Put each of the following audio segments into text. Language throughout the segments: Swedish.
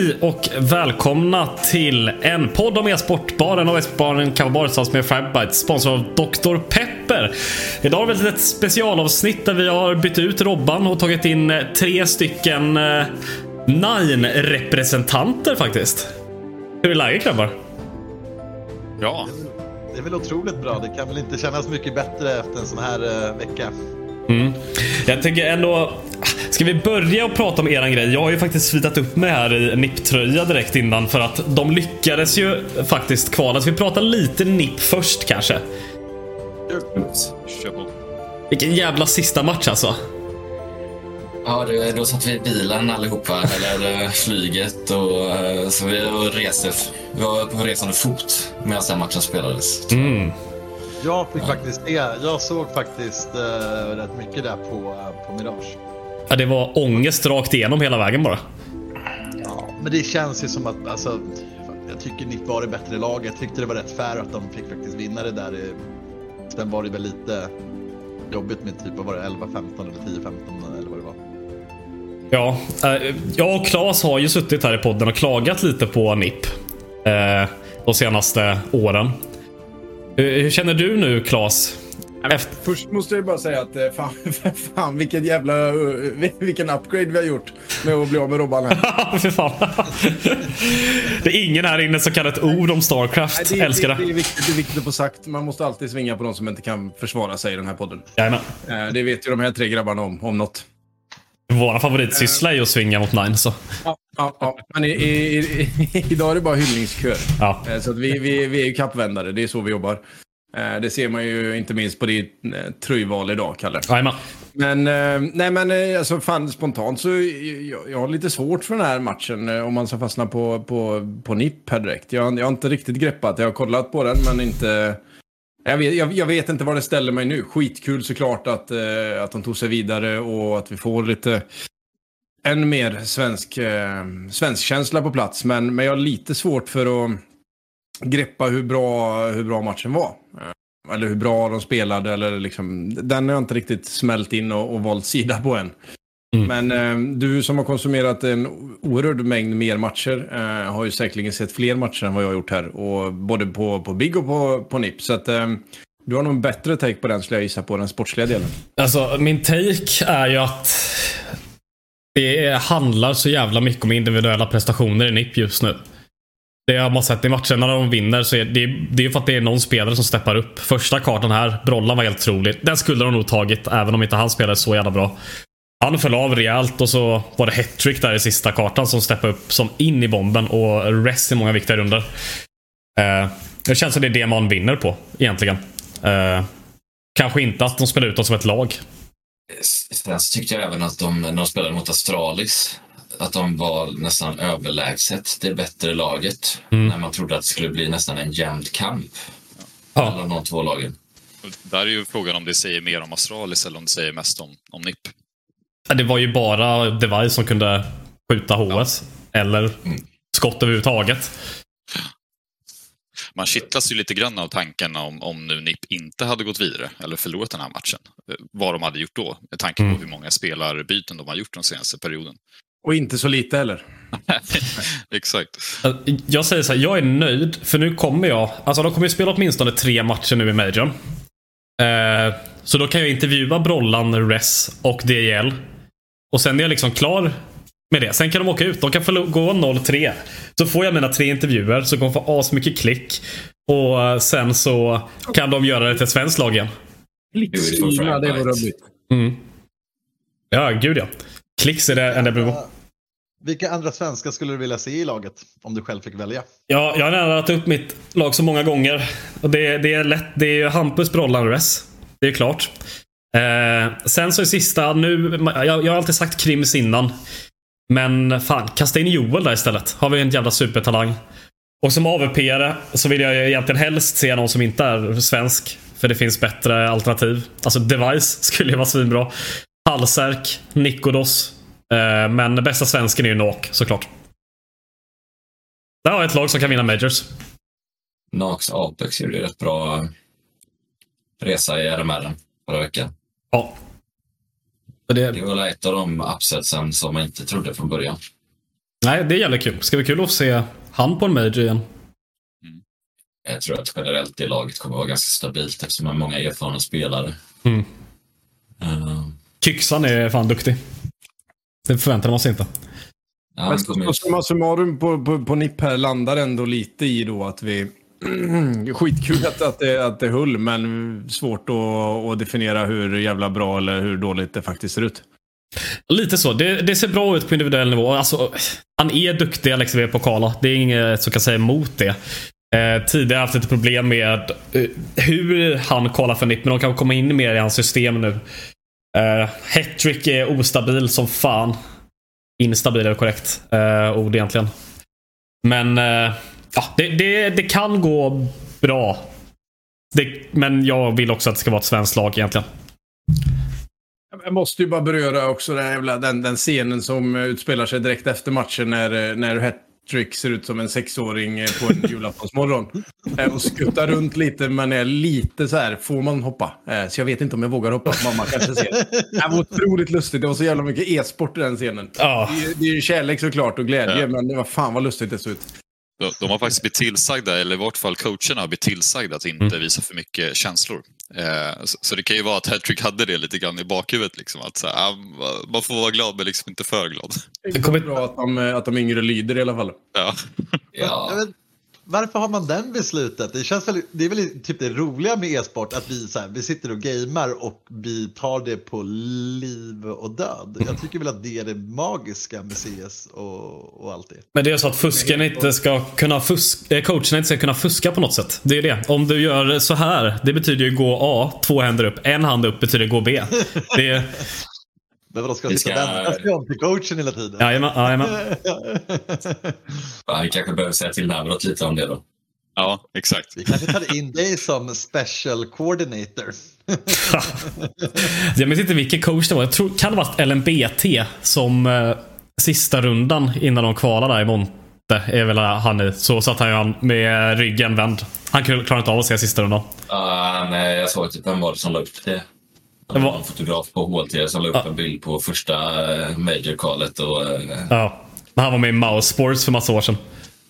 Hej och välkomna till en podd om e-sportbaren och e-sportbaren Coverbar tillsammans med Fragbite sponsrad av Dr. Pepper. Idag har vi ett litet specialavsnitt där vi har bytt ut Robban och tagit in eh, tre stycken eh, Nine-representanter faktiskt. Hur är läget grabbar? Bra. Det är väl otroligt bra. Det kan väl inte kännas mycket bättre efter en sån här uh, vecka. Mm. Jag tänker ändå... Ska vi börja och prata om eran grej? Jag har ju faktiskt svitat upp mig här i NIP-tröja direkt innan för att de lyckades ju faktiskt kvala. Så vi pratar lite NIP först kanske. Vilken jävla sista match alltså. Ja, det, då satt vi i bilen allihopa, eller flyget, och, eh, så vi och reste. Vi var på resande fot medan den matchen spelades. Mm. Jag fick faktiskt det. Jag såg faktiskt uh, rätt mycket där på, uh, på Mirage. Ja, det var ångest rakt igenom hela vägen bara. Ja, men det känns ju som att, alltså, jag tycker NIP var det bättre lag. Jag tyckte det var rätt fair att de fick faktiskt vinna det där. Sen var det väl lite jobbigt med typ, vad var det, 11-15 eller 10-15 eller vad det var. Ja, eh, jag och Claes har ju suttit här i podden och klagat lite på NIP. De senaste åren. Hur, hur känner du nu Claes? Efter... Först måste jag bara säga att eh, fan, fan vilken jävla uh, vilken upgrade vi har gjort med att bli av med Robban här. Fan. det är ingen här inne som kan ett ord om Starcraft. Nej, det, Älskar det. Det, det, är viktigt, det är viktigt att få sagt. Man måste alltid svinga på de som inte kan försvara sig i den här podden. Jajamän. Eh, det vet ju de här tre grabbarna om, om något. Våra favoritsyssla är ju att svinga mot Nine. Så. Ja, ja, ja. men i, i, i, idag är det bara hyllningskör. Ja. Eh, så att vi, vi, vi är ju kappvändare. Det är så vi jobbar. Eh, Det ser man ju inte minst på ditt eh, tröjval idag, Kalle. Jajamän. Men, nej men alltså fan spontant så jag, jag har lite svårt för den här matchen om man ska fastna på, på, på NIP här direkt. Jag, jag har inte riktigt greppat, jag har kollat på den men inte... Jag vet, jag, jag vet inte var det ställer mig nu. Skitkul såklart att, eh, att de tog sig vidare och att vi får lite än mer svensk, eh, svensk känsla på plats. Men, men jag har lite svårt för att greppa hur bra, hur bra matchen var. Eh, eller hur bra de spelade. Eller liksom, den har jag inte riktigt smält in och, och valt sida på än. Mm. Men eh, du som har konsumerat en oerhörd mängd mer matcher eh, har ju säkerligen sett fler matcher än vad jag har gjort här. Och både på, på Big och på, på NIP. Så att, eh, du har nog en bättre take på den skulle jag gissa på, den sportsliga delen. Alltså, min take är ju att det handlar så jävla mycket om individuella prestationer i NIP just nu. Det har man sett i matcherna när de vinner så är det, det är för att det är någon spelare som steppar upp. Första kartan här, Brollan var helt otrolig. Den skulle de nog tagit även om inte han spelade så jävla bra. Han föll av rejält och så var det hattrick där i sista kartan som steppade upp som in i bomben och rest i många viktiga runder. Eh, det känns som det är det man vinner på egentligen. Eh, kanske inte att de spelar ut oss som ett lag. Sen så tyckte jag även att de, när de spelade mot Astralis, att de var nästan överlägset det bättre laget. När man trodde att det skulle bli nästan en jämn kamp Ja. mellan de två lagen. Där är ju frågan om det säger mer om Astralis eller om det säger mest om, om NIP. Det var ju bara Device som kunde skjuta HS. Eller skott överhuvudtaget. Man kittlas ju lite grann av tankarna om, om nu NIP inte hade gått vidare eller förlorat den här matchen. Vad de hade gjort då, med tanke på hur många spelarbyten de har gjort den senaste perioden. Och inte så lite heller. Exakt. Jag säger så här, jag är nöjd. För nu kommer jag... Alltså de kommer ju spela åtminstone tre matcher nu i Majorn. Eh, så då kan jag intervjua Brollan, Res och DJL. Och sen är jag liksom klar med det. Sen kan de åka ut. De kan få gå 0-3. Så får jag mina tre intervjuer, så kommer få asmycket klick. Och eh, sen så kan de göra det till svenskt lag igen. Syna, det var rubbigt. Mm. Ja, gud ja. Klicks är det enda behov. Vilka andra svenskar skulle du vilja se i laget om du själv fick välja? Ja, jag har tagit upp mitt lag så många gånger. Och det, det är lätt. Det är Hampus Brollan Res. Det är klart. Eh, sen så i sista nu. Jag, jag har alltid sagt Krims innan. Men fan, kasta in Joel där istället. Har vi en jävla supertalang. Och som AVP-are så vill jag ju egentligen helst se någon som inte är svensk. För det finns bättre alternativ. Alltså Device skulle ju vara svinbra. Halsärk, Nikodos. Eh, men bästa svensken är ju Nok såklart. Där har jag ett lag som kan vinna Majors. Nax Apex gjorde ju rätt bra resa i RMR förra veckan. Ja. Det, Det var väl ett av de upsetsen som man inte trodde från början. nej, det är jävligt kul. Ska bli kul att se han på en Major igen. Jag tror att generellt det laget kommer vara ganska stabilt eftersom man har många erfarna spelare. Mm. Eh, Kyxan är fan duktig. Det förväntar man sig inte. ja, Men summa summarum på, på, på NIP här landar ändå lite i då att vi... Skitkul att, att, det, att det höll, men svårt att, att definiera hur jävla bra eller hur dåligt det faktiskt ser ut. Lite så. Det, det ser bra ut på individuell nivå. Alltså, han är duktig, Alex V Pokala. Det är inget som kan säga emot det. Eh, tidigare har jag haft lite problem med eh, hur han kollar för nipp, men de kan komma in mer i hans system nu. Eh, Hattrick är ostabil som fan. Instabil är korrekt eh, ord egentligen. Men eh, ja, det, det, det kan gå bra. Det, men jag vill också att det ska vara ett svenskt lag egentligen. Jag måste ju bara beröra också den, jävla, den, den scenen som utspelar sig direkt efter matchen när, när Hattrick ser ut som en sexåring på en julaftonsmorgon. Eh, och skuttar runt lite men är lite så här, får man hoppa? Eh, Så jag vet inte om jag vågar hoppa, mamma kanske ser. Det var otroligt lustigt, det var så jävla mycket e-sport i den scenen. Ja. Det, är- det är ju kärlek såklart och glädje, Ja. men det var fan vad lustigt det såg ut. De, de har faktiskt blivit tillsagda, eller i vart fall coacherna har blivit tillsagda att inte visa för mycket känslor. Eh, så, så det kan ju vara att Hattrick hade det lite grann i bakhuvudet. Liksom, att så här, ah, man får vara glad men liksom inte för glad. Det är bra att de, att de yngre lyder i alla fall. Ja. Ja, varför har man den beslutet? Det, känns väl, det är väl typ det roliga med e-sport att vi, så här, vi sitter och gamer och vi tar det på liv och död. Jag tycker väl att det är det magiska med CS och, och allt det. Men det är så att fusken inte ska kunna fuska, eh, coacherna inte ska kunna fuska på något sätt. Det är det. Om du gör så här, det betyder ju gå A, två händer upp. En hand upp betyder gå B. Det är... Men vadå, ska Vi jag sitta ska- till coachen hela tiden? Jajamän, jajamän. ja, vi kanske behöver säga till Navrat lite om det då. ja, exakt. Vi kanske tar in dig som special coordinator. Jag minns inte vilken coach det var. Jag tror, kan det varit LMBT som eh, sista rundan innan de kvalade där i Monte. Är väl han i. Så satt han med ryggen vänd. Han kunde- klarade inte av att se sista rundan. Uh, nej, jag såg typ vem var det som la upp det. Det var en fotograf på HLT som la upp Ja. en bild på första uh, major-callet. Och, eh, Ja. Men Han var med i Mouse Sports för massa år sedan.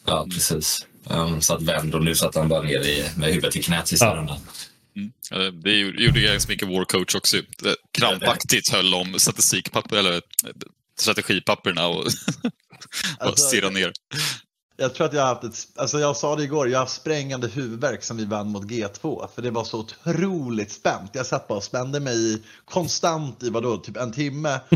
ja, precis. Um, satt vänd och nu satt han bara ner i, med huvudet i knät sista Ja. rundan. Eh, Det gjorde ganska mycket War Coach också. Krampaktigt höll om statistikpapper, eller eh, strategipapperna och Alltså, stirrade ner. Jag tror att jag har haft ett, alltså jag sa det igår, jag har haft sprängande huvudvärk som vi vann mot G2. För det var så otroligt spänt. Jag satt bara och spände mig i, konstant i vadå, typ en timme.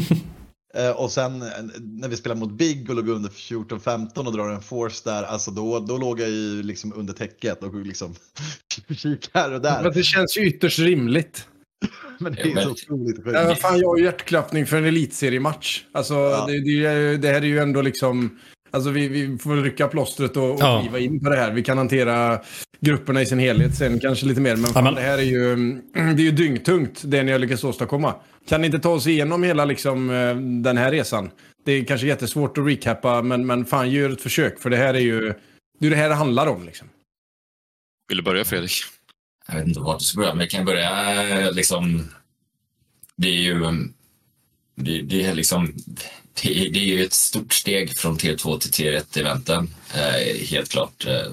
Eh, och sen eh, när vi spelade mot Big och låg under 14-15 och drar en force där, alltså då, då låg jag ju liksom under täcket och liksom kik här och där. Men det känns ju ytterst rimligt. Men det är så otroligt sjukt. Ja, fan, jag har ju hjärtklappning för en elitseriematch. Alltså, Ja. det, det, det här är ju ändå liksom... Alltså vi, vi får väl rycka plåstret och, och Ja. kliva in på det här. Vi kan hantera grupperna i sin helhet sen kanske lite mer. Men, fan, men- det här är ju, det är ju dyngtungt det ni har lyckats åstadkomma. Kan ni inte ta oss igenom hela liksom, eh, den här resan? Det är kanske jättesvårt att recappa, men, men fan gör ett försök. För det här är ju det, är det här det handlar om. Liksom. Vill du börja Fredrik? Jag vet inte vart du ska börja, men jag kan börja eh, liksom... Det är ju... Det, det är liksom... Det, är- det är ju ett stort steg från T2 till T1-eventen. Eh, helt klart. Eh,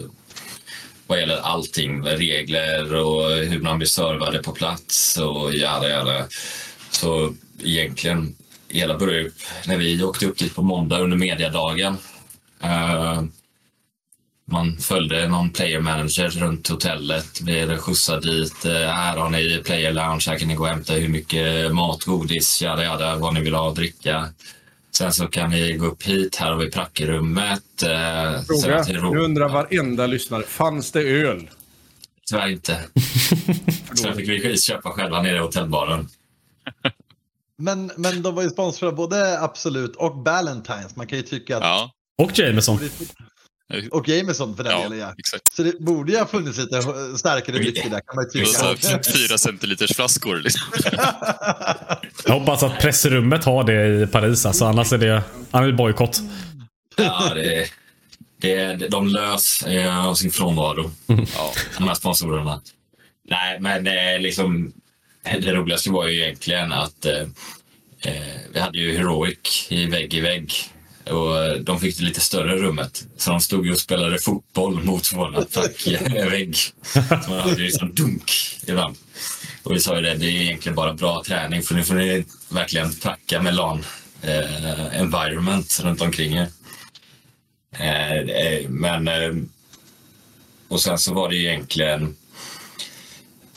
vad gäller allting, regler och hur man blir servade på plats och jada jada. Så egentligen, hela började upp när vi åkte upp dit på måndag under mediadagen. Eh, man följde någon player manager runt hotellet, blev skjutsad dit. Eh, här har ni player lounge, här kan ni gå och hämta hur mycket mat, godis, jada jada, vad ni vill ha att dricka. Sen så kan ni gå upp hit, här har vi prackerummet. eh, Fråga, nu undrar varenda lyssnare. Fanns det öl? Tyvärr inte. Sen fick vi köpa själva nere i hotellbaren. Men, men de var ju sponsrade både Absolut och Ballantines. Man kan ju tycka att... Ja, Och Jameson. Och Jameson för den ja delen ja. exakt. Så det borde ju ha funnits lite starkare drycker där kan man ju Och så tycka. här fyra centiliters flaskor. Liksom. Jag hoppas att pressrummet har det i Paris. Alltså, annars är det, annars är det bojkott. Ja, det, det, de lös eh, av sin frånvaro, Ja. de här sponsorerna. Nej, men eh, liksom, det roligaste var ju egentligen att eh, eh, vi hade ju Heroic i vägg i vägg. Och de fick det lite större rummet. Så de stod ju och spelade fotboll mot vår attackvägg. Man hörde liksom dunk ibland. Och vi sa ju det, det är egentligen bara bra träning för nu får ni verkligen tacka med LAN eh, environment runt omkring er. Eh, eh, men... Eh, och sen så var det egentligen...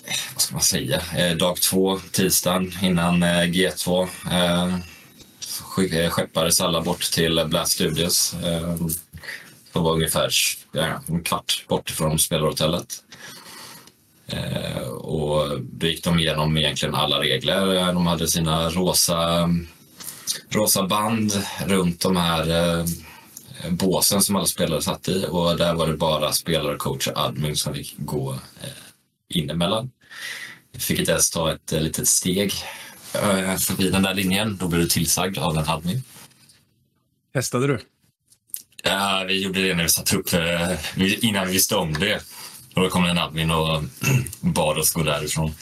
eh, Vad ska man säga? Eh, dag två, tisdagen innan eh, G2. Skeppades alla bort till Blast Studios. de som var ungefär ja, en kvart bort från spelarhotellet. Eh, och då gick de igenom egentligen alla regler. De hade sina rosa, rosa band runt de här eh, båsen som alla spelare satt i och där var det bara spelare, coach och admin som fick gå eh, in emellan. Jag fick inte ens ta ett eh, litet steg eh, förbi den där linjen. Då blev du tillsagd av en admin. Testade du? Ja, vi gjorde det när vi satte upp, eh, innan vi visste om det. Och då kom en admin och bad oss gå därifrån.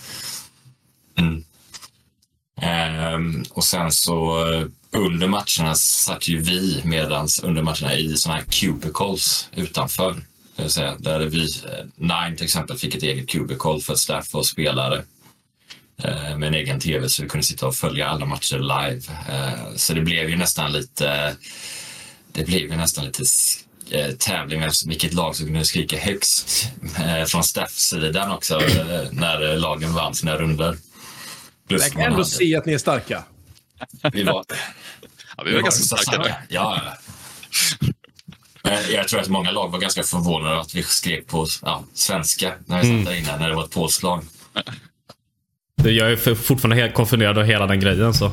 Mm. Ehm, och sen så eh, under matcherna satt ju vi medans under matcherna i såna här cubicles utanför. Det vill säga, där vi, eh, Nine till exempel fick ett eget cubicle för staff och spelare eh, med en egen tv så vi kunde sitta och följa alla matcher live. Eh, så det blev ju nästan lite det blev ju nästan lite eh, tävling med vilket lag som kunde skrika högst eh, från staff-sidan också eh, när eh, lagen vann sina runder. Plus Jag kan ändå hade- se att ni är starka. Vi var, Ja, vi var ganska starka där. Ja, Jag tror att många lag var ganska förvånade att vi skrek på ja, svenska när vi satt där inne, när det var ett polskt lag. Det- jag är fortfarande helt konfunderad av hela den grejen. Så.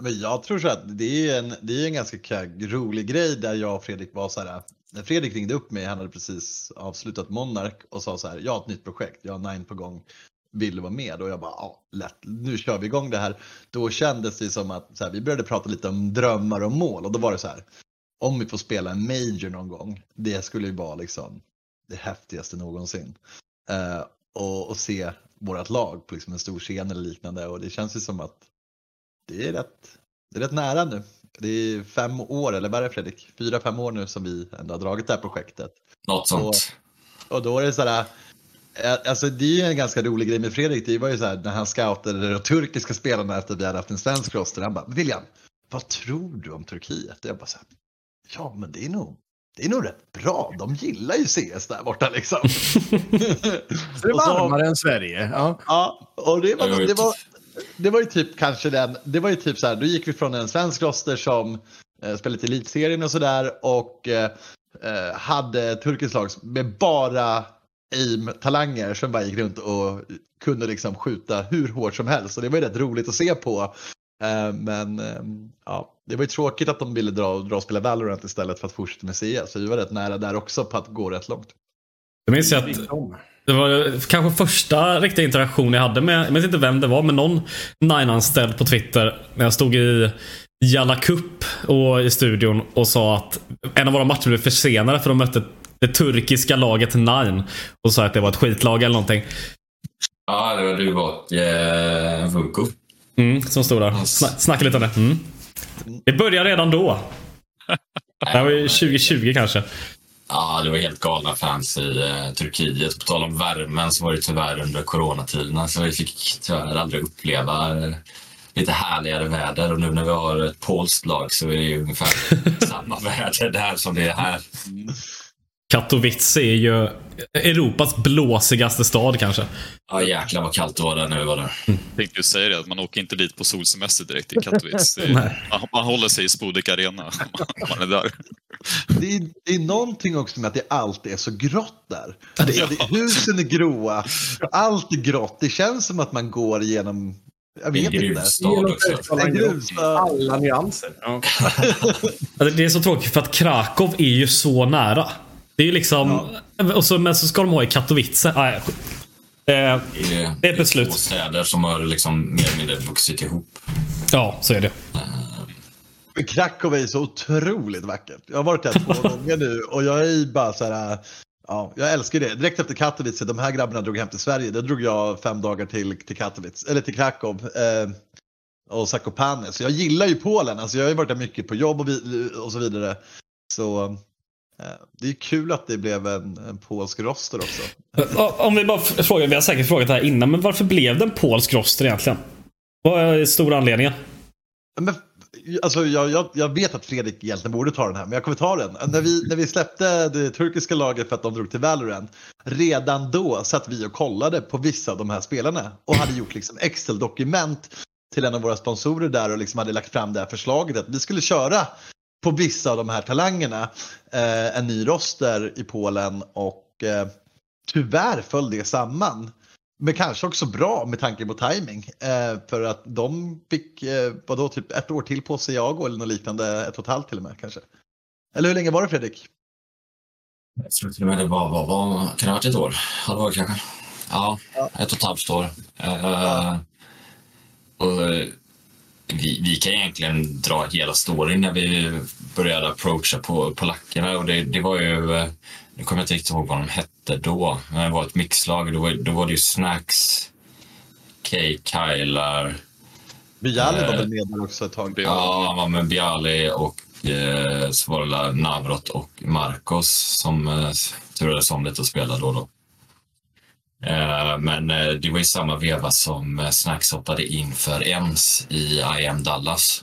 Men jag tror så att det är en, det är en ganska rolig grej där jag och Fredrik var så här. När Fredrik ringde upp mig, han hade precis avslutat Monark och sa så här, jag har ett nytt projekt, jag har Nine på gång, vill du vara med? Och jag bara, ja, lätt, nu kör vi igång det här. Då kändes det som att så här, vi började prata lite om drömmar och mål och då var det så här, om vi får spela en major någon gång, det skulle ju vara liksom det häftigaste någonsin. Uh, och, och se vårt lag på liksom en stor scen eller liknande och det känns ju som att det är rätt, det är rätt nära nu. Det är fem år, eller vad är det Fredrik? Fyra, fem år nu som vi ändå har dragit det här projektet. Något sånt. Och då är det sådär, eh, alltså det är ju en ganska rolig grej med Fredrik. Det var ju så här när han scoutade de turkiska spelarna efter att vi hade haft en svensk roster. Han bara, William, vad tror du om Turkiet? Och jag bara så här, ja men det är nog, det är nog rätt bra. De gillar ju CS där borta liksom. Så det är så- varmare än Sverige. Ja. Ja, och det var, det var, det var ju typ kanske den, det var ju typ så här, då gick vi från en svensk roster som eh, spelade till elitserien och sådär och eh, eh, hade turkisk lag med bara aim-talanger som bara gick runt och kunde liksom skjuta hur hårt som helst. Och det var ju rätt roligt att se på. Eh, men eh, ja, det var ju tråkigt att de ville dra, dra och spela Valorant istället för att fortsätta med CS. Så vi var rätt nära där också på att gå rätt långt. Jag minns ju att det var kanske första riktiga interaktion jag hade med, jag vet inte vem det var, men någon Nine-anställd på Twitter. När jag stod i Jalla Cup och i studion och sa att en av våra matcher blev försenade för de mötte det turkiska laget Nine. Och sa att det var ett skitlag eller någonting. Ja, det var du och eh, Vunko. Mm, som stod där. Sna snackade lite om det. Mm. Det började redan då. Det var ju 2020 kanske. Ja, det var helt galna fans i eh, Turkiet. På tal om värmen så var det tyvärr under coronatiderna så vi fick tyvärr aldrig uppleva eh, lite härligare väder. Och nu när vi har ett polskt lag så är det ju ungefär samma väder där som det är här. Katowice är ju Europas blåsigaste stad kanske. Ja, jäklar vad kallt det var där när vi var där. Jag tänkte ju säga det, att man åker inte dit på solsemester direkt i Katowice. Man, man håller sig i Spodek Arena om man är där. Det är, det är någonting också med att det alltid är så grått där. Alltså, det, husen är gråa, allt är grått. Det känns som att man går genom, jag Det är vet en inte. gruvstad. Alla nyanser. Ja. Det är så tråkigt för att Krakow är ju så nära. Det är ju liksom... Och så, men så ska de ha i Katowice. Ah, ja, skit. eh, Det är, Det är ett beslut. två städer som har liksom mer eller mindre vuxit ihop. ja, så är det. Men Krakow är så otroligt vackert. Jag har varit där två gånger nu och jag är bara så här, ja, jag älskar det. Direkt efter Katowice, de här grabbarna drog hem till Sverige, då drog jag fem dagar till, till Katowice, eller till Krakow. Eh, och Zakopane. Så jag gillar ju Polen, alltså jag har ju varit där mycket på jobb och, vi, och så vidare. Så eh, det är kul att det blev en, en polsk roster också. Om vi bara frågar, vi har säkert frågat det här innan, men varför blev det en polsk roster egentligen? Vad är stora anledningen? Men, alltså, jag, jag, jag vet att Fredrik egentligen borde ta den här, men jag kommer ta den. När vi, när vi släppte det turkiska laget för att de drog till Valorant, redan då satt vi och kollade på vissa av de här spelarna och hade gjort liksom Excel-dokument till en av våra sponsorer där och liksom hade lagt fram det här förslaget att vi skulle köra på vissa av de här talangerna eh, en ny roster i Polen och eh, tyvärr föll det samman. Men kanske också bra med tanke på timing. Eh, för att de fick, eh, vadå, typ ett år till på sig jag eller något liknande, ett och ett halvt till och med kanske. Eller hur länge var det Fredrik? Jag tror till och med det var, var, var kan det ha varit ett år? Ja, det kanske. Ja, ett och ett halvt år. Eh, och vi, vi kan egentligen dra hela storyn när vi började approacha på polackerna och det, det var ju, eh, nu kommer jag inte riktigt ihåg vad de hette då, men det var ett mixlag. Då var, då var det ju Snacks, K. Kylar, Bialy var Eh, väl med där också ett tag? Ja, han var med Bialy och eh, så var det Navrot och Marcos som eh, turades om lite och spelade då och då. Eh, men eh, det var i samma veva som eh, Snacks hoppade in för EMS i IM Dallas.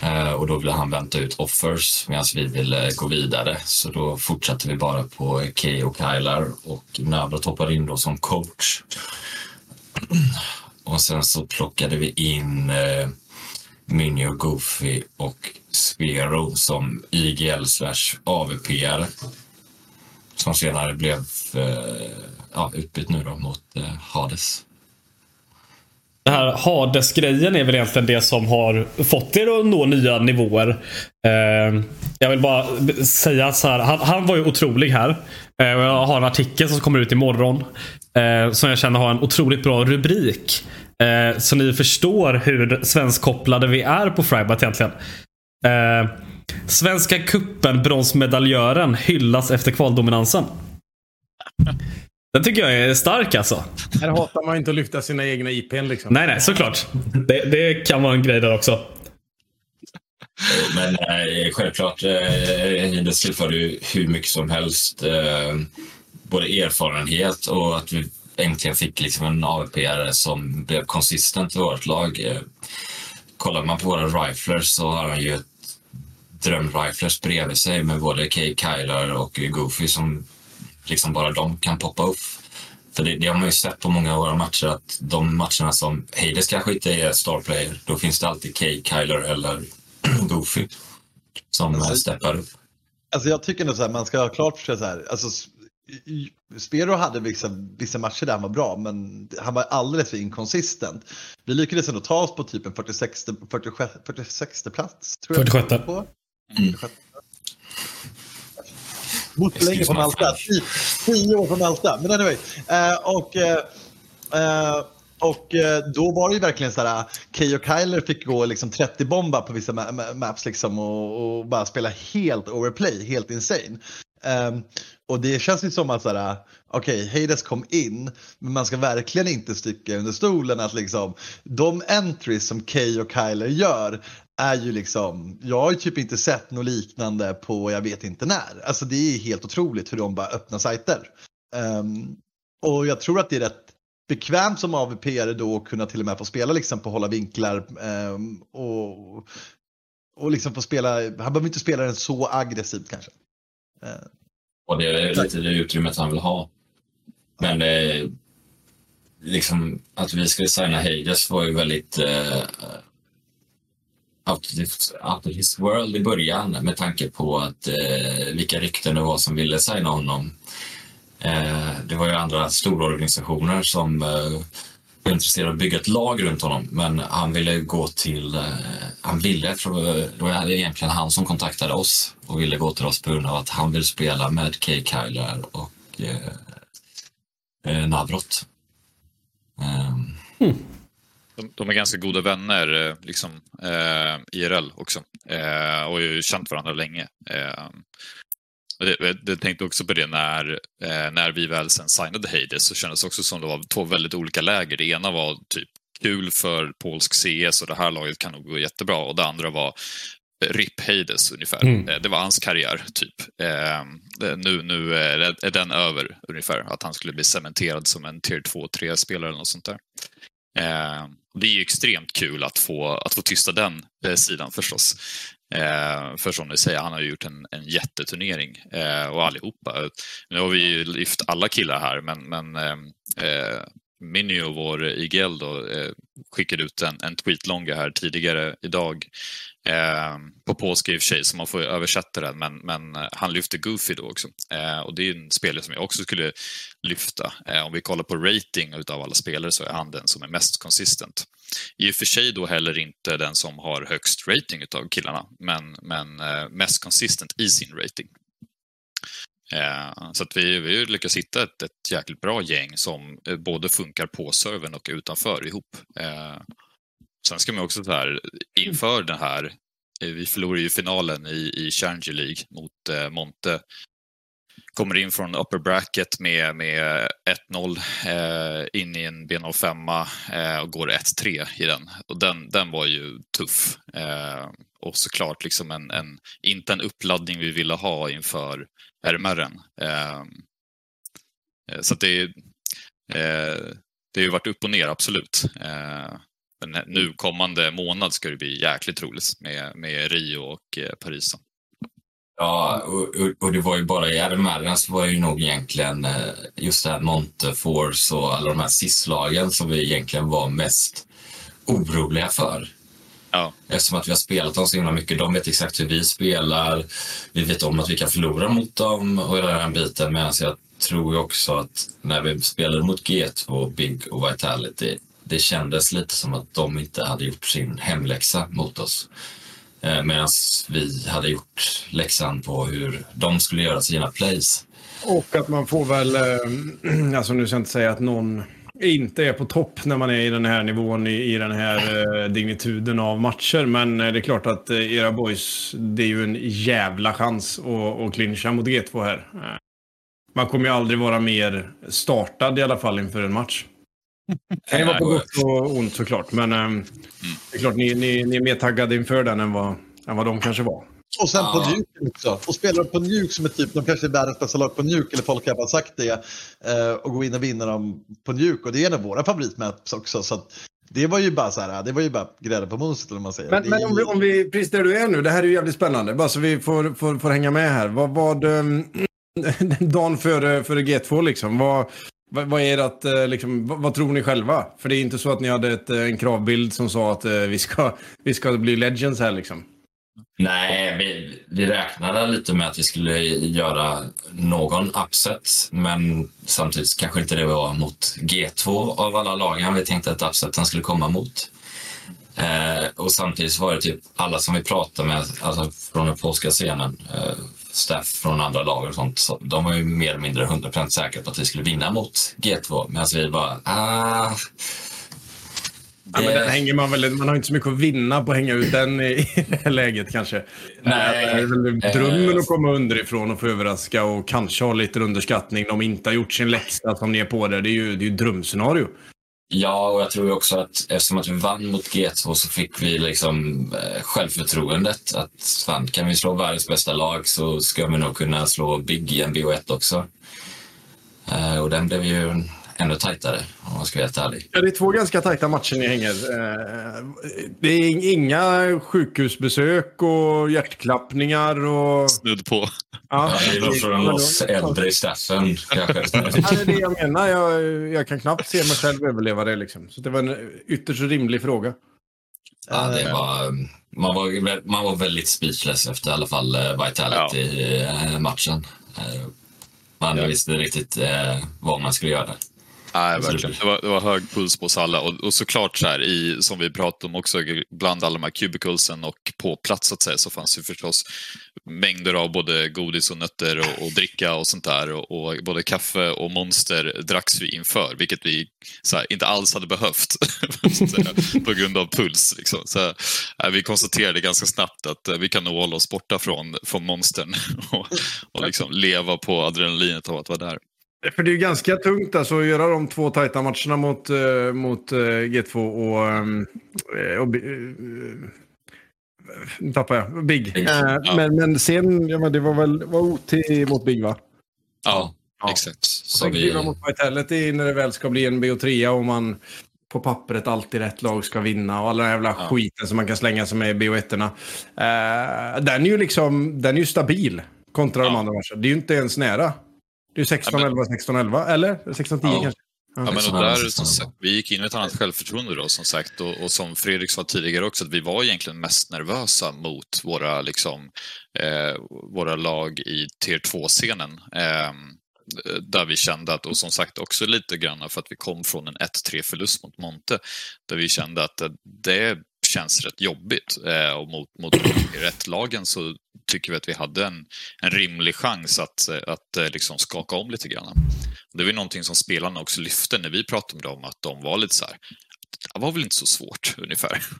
Eh, och då ville han vänta ut offers medan vi ville gå vidare. Så då fortsatte vi bara på Key och Kylar och Navrot hoppade in då som coach. Och sen så plockade vi in Minnie och Goofy och Sphero som IGL slash AVP-are. Som senare blev eh, ja, utbytt nu då mot eh, Hades. Det här Hades-grejen är väl egentligen det som har fått er att nå nya nivåer. Eh, jag vill bara säga så här. Han, han var ju otrolig här. Eh, och jag har en artikel som kommer ut imorgon. Eh, som jag känner har en otroligt bra rubrik. Eh, så ni förstår hur svenskkopplade vi är på Frybite egentligen. Eh, Svenska kuppen bronsmedaljören hyllas efter kvaldominansen. Den tycker jag är stark alltså. Här hatar man ju inte att lyfta sina egna IPn liksom. Nej, nej, såklart. Det, det kan vara en grej där också. Men eh, självklart, eh, Hindes tillförde ju hur mycket som helst. Eh, både erfarenhet och att vi äntligen fick liksom en AVP som blev konsistent i vårt lag. Eh, kollar man på våra riflers så har han ju ett drömriflers bredvid sig med både Kay Kyler och Goofy som liksom bara de kan poppa upp. För det, det har man ju sett på många av våra matcher att de matcherna som Hades kanske inte är star player, då finns det alltid Kay, Kyler eller Goofy som alltså, steppar upp. Alltså jag tycker nog så här, man ska ha klart för sig så här, alltså Spero hade vissa, vissa matcher där han var bra, men han var alldeles för inkonsistent. Vi lyckades ändå ta oss på typ en 46, 46, 46 plats. Tror 46. Jag på. Mm. Bott länge på Malta. Tio år på Malta. Men anyway. Uh, och, uh, och då var det ju verkligen så här. Key och Kyler fick gå liksom 30 bomba på vissa ma maps liksom och, och, bara spela helt overplay, helt insane. Um, och det känns ju som att såhär, okej, okay, Hades kom in, men man ska verkligen inte sticka under stolen att liksom de entries som Kay och Kyler gör är ju liksom, jag har ju typ inte sett något liknande på jag vet inte när. Alltså det är helt otroligt hur de bara öppnar sajter. Um, och jag tror att det är rätt bekvämt som AVP då att kunna till och med få spela liksom på hålla vinklar um, och, och liksom få spela, han behöver inte spela den så aggressivt kanske. Uh, och det är lite det utrymmet han vill ha. Men eh, liksom att vi skulle signa Hades var ju väldigt eh, out, of his world i början med tanke på att eh, vilka rykten det var som ville signa honom. Eh, det var ju andra stora organisationer som eh, var intresserade av att bygga ett lag runt honom men han ville gå till, eh, han ville, för det var egentligen han som kontaktade oss och ville gå till oss på grund av att han vill spela med Kay Kyler och eh, eh Navrot. Ehm. Mm. De, de, är ganska goda vänner, eh, liksom, eh, IRL också. Eh, och har ju känt varandra länge. Eh, det, det tänkte också på det när, eh, när vi väl sen signade Hades så kändes det också som det var två väldigt olika läger. Det ena var typ kul för polsk CS och det här laget kan nog gå jättebra och det andra var RIP Hades ungefär. Mm. Eh, det var hans karriär, typ. Eh, nu nu är den över, ungefär. Att han skulle bli cementerad som en tier 2-3-spelare eller något sånt där. Eh, det är ju extremt kul att få, att få tysta den eh, sidan förstås. Eh, för som ni säger, han har ju gjort en, en jätteturnering eh, och allihopa. Nu har vi ju lyft alla killar här, men, men eh, eh Minio, vår IGL, då, eh, skickade ut en, en tweetlånga här tidigare idag eh, på polska i och för sig, så man får översätta den, men, men eh, han lyfter Goofy då också. Eh, och det är en spelare som jag också skulle lyfta. Eh, om vi kollar på rating utav alla spelare så är han den som är mest konsistent. I och för sig då heller inte den som har högst rating utav killarna, men, men eh, mest konsistent i sin rating. Eh, så att vi, vi lyckas hitta ett, ett jäkligt bra gäng som eh, både funkar på servern och utanför ihop. Ehm, Sen ska man också så här, inför den här, eh, vi förlorade ju finalen i, i Challenger League mot eh, Monte kommer in från upper bracket med, med 1-0 eh, in i en B05 eh, och går 1-3 i den. Och den, den var ju tuff. Eh, och såklart liksom en, en, inte en uppladdning vi ville ha inför RMR'n. Eh. eh, så det, eh, det har ju varit upp och ner, absolut. Men nu kommande månad ska det bli jäkligt roligt med, med Rio och Paris. Ja, och, och, det var ju bara i RMR så var det ju nog egentligen just det här Monteforce och alla de här SIS-lagen som vi egentligen var mest oroliga för. Ja. Eftersom att vi har spelat dem så himla mycket. De vet exakt hur vi spelar. Vi vet om att vi kan förlora mot dem och hela den biten. Medan jag tror också att när vi spelade mot G2, Big och Vitality, det kändes lite som att de inte hade gjort sin hemläxa mot oss. Eh, Medan vi hade gjort läxan på hur de skulle göra sina plays. Och att man får väl, eh, alltså nu ska jag inte säga att någon inte är på topp när man är i den här nivån, i, i den här eh, dignituden av matcher. Men eh, det är klart att eh, era boys, det är ju en jävla chans att, att clincha mot G2 här. Eh, man kommer ju aldrig vara mer startad i alla fall inför en match. Det kan ju vara på gott och ont såklart, men eh, det är klart ni, ni, ni är mer taggade inför den än vad, än vad de kanske var. Och sen på Nuke också. Och spelar på Nuke som är typ, de kanske är världens bästa lag på Nuke, eller folk har bara sagt det, eh, och gå in och vinna dem på Nuke. Och det är en av våra favoritmaps också. Så det var ju bara så här, det var ju bara grädde på moset eller man säger. Men, men om, vi, om vi, precis där du är nu, det här är ju jävligt spännande, bara så vi får, får, får hänga med här. Vad, vad, um, dagen före, före G2 liksom, vad, vad, vad är det att, eh, liksom, vad, vad, tror ni själva? För det är inte så att ni hade ett, eh, en kravbild som sa att eh, vi, ska, vi ska bli legends här liksom. Nej, vi, vi räknade lite med att vi skulle göra någon upset, men samtidigt kanske inte det var mot G2 av alla lagen vi tänkte att upseten skulle komma mot. Eh, och samtidigt var det typ alla som vi pratade med, alltså från den polska scenen, eh, staff från andra lag och sånt, så de var ju mer eller mindre 100% säkra på att vi skulle vinna mot G2, medan vi bara, ah, Ja, men den hänger man, väl, man har inte så mycket att vinna på att hänga ut den i, i det här läget kanske. Nej, det är väl drömmen att komma underifrån och få överraska och kanske ha lite underskattning. De inte har gjort sin läxa som ni är på där. Det är ju, det är ju drömscenario. Ja, och jag tror också att eftersom att vi vann mot G2 så fick vi liksom eh, självförtroendet att fan, kan vi slå världens bästa lag så ska vi nog kunna slå Big i en BO1 också. Eh, och den blev ju ännu tajtare om man ska vara helt ärlig. Ja, det är två ganska tajta matcher ni hänger. Eh, det är inga sjukhusbesök och hjärtklappningar och... Snudd på. Ja, det är från oss äldre i staffen kanske. ja, det är det jag menar. Jag, jag kan knappt se mig själv överleva det. Liksom. Så det var en ytterst rimlig fråga. Ja, det var, man, var, man var väldigt speechless efter i alla fall eh, Vitality-matchen. Ja. Eh, man ja. visste riktigt vad man skulle göra. Nej, verkligen. Det var, det var hög puls på oss alla. Och, och såklart, så här, i, som vi pratade om också, bland alla de här cubiclesen och på plats så, att säga, så fanns det förstås mängder av både godis och nötter och, och dricka och sånt där. Och, och, både kaffe och monster dracks vi inför, vilket vi här, inte alls hade behövt säga, på grund av puls. Liksom. Så, äh, vi konstaterade ganska snabbt att äh, vi kan nog hålla oss borta från, från monstern och, och liksom leva på adrenalinet av att vara där. För det är ju ganska tungt alltså att göra de två tajta matcherna mot, uh, mot uh, G2 och... Um, och uh, tappar jag. Big. Big. Ja. Men, men sen, ja, men det var väl var OT mot Big va? Ja, ja. exakt. Så vi... mot Vitality när det väl ska bli en BO3 och man på pappret alltid rätt lag ska vinna och alla den jävla ja. skiten som man kan slänga sig med i BO1-erna. Uh, den är ju liksom, den är ju stabil kontra ja. de andra matcherna. Det är ju inte ens nära. Det är 16, 11, 16, 11 eller 16, 10 ja. kanske. Ja, men och där, sagt, vi gick in med ett annat självförtroende då som sagt och, och, som Fredrik sa tidigare också att vi var egentligen mest nervösa mot våra, liksom, eh, våra lag i tier 2-scenen. Eh, där vi kände att, och som sagt också lite grann för att vi kom från en 1-3 förlust mot Monte, där vi kände att det känns rätt jobbigt. Eh, och mot, mot rätt-lagen så tycker vi att vi hade en, en rimlig chans att, att eh, liksom skaka om lite grann. Det var någonting som spelarna också lyfte när vi pratade med dem, att de var lite så här, det var väl inte så svårt ungefär.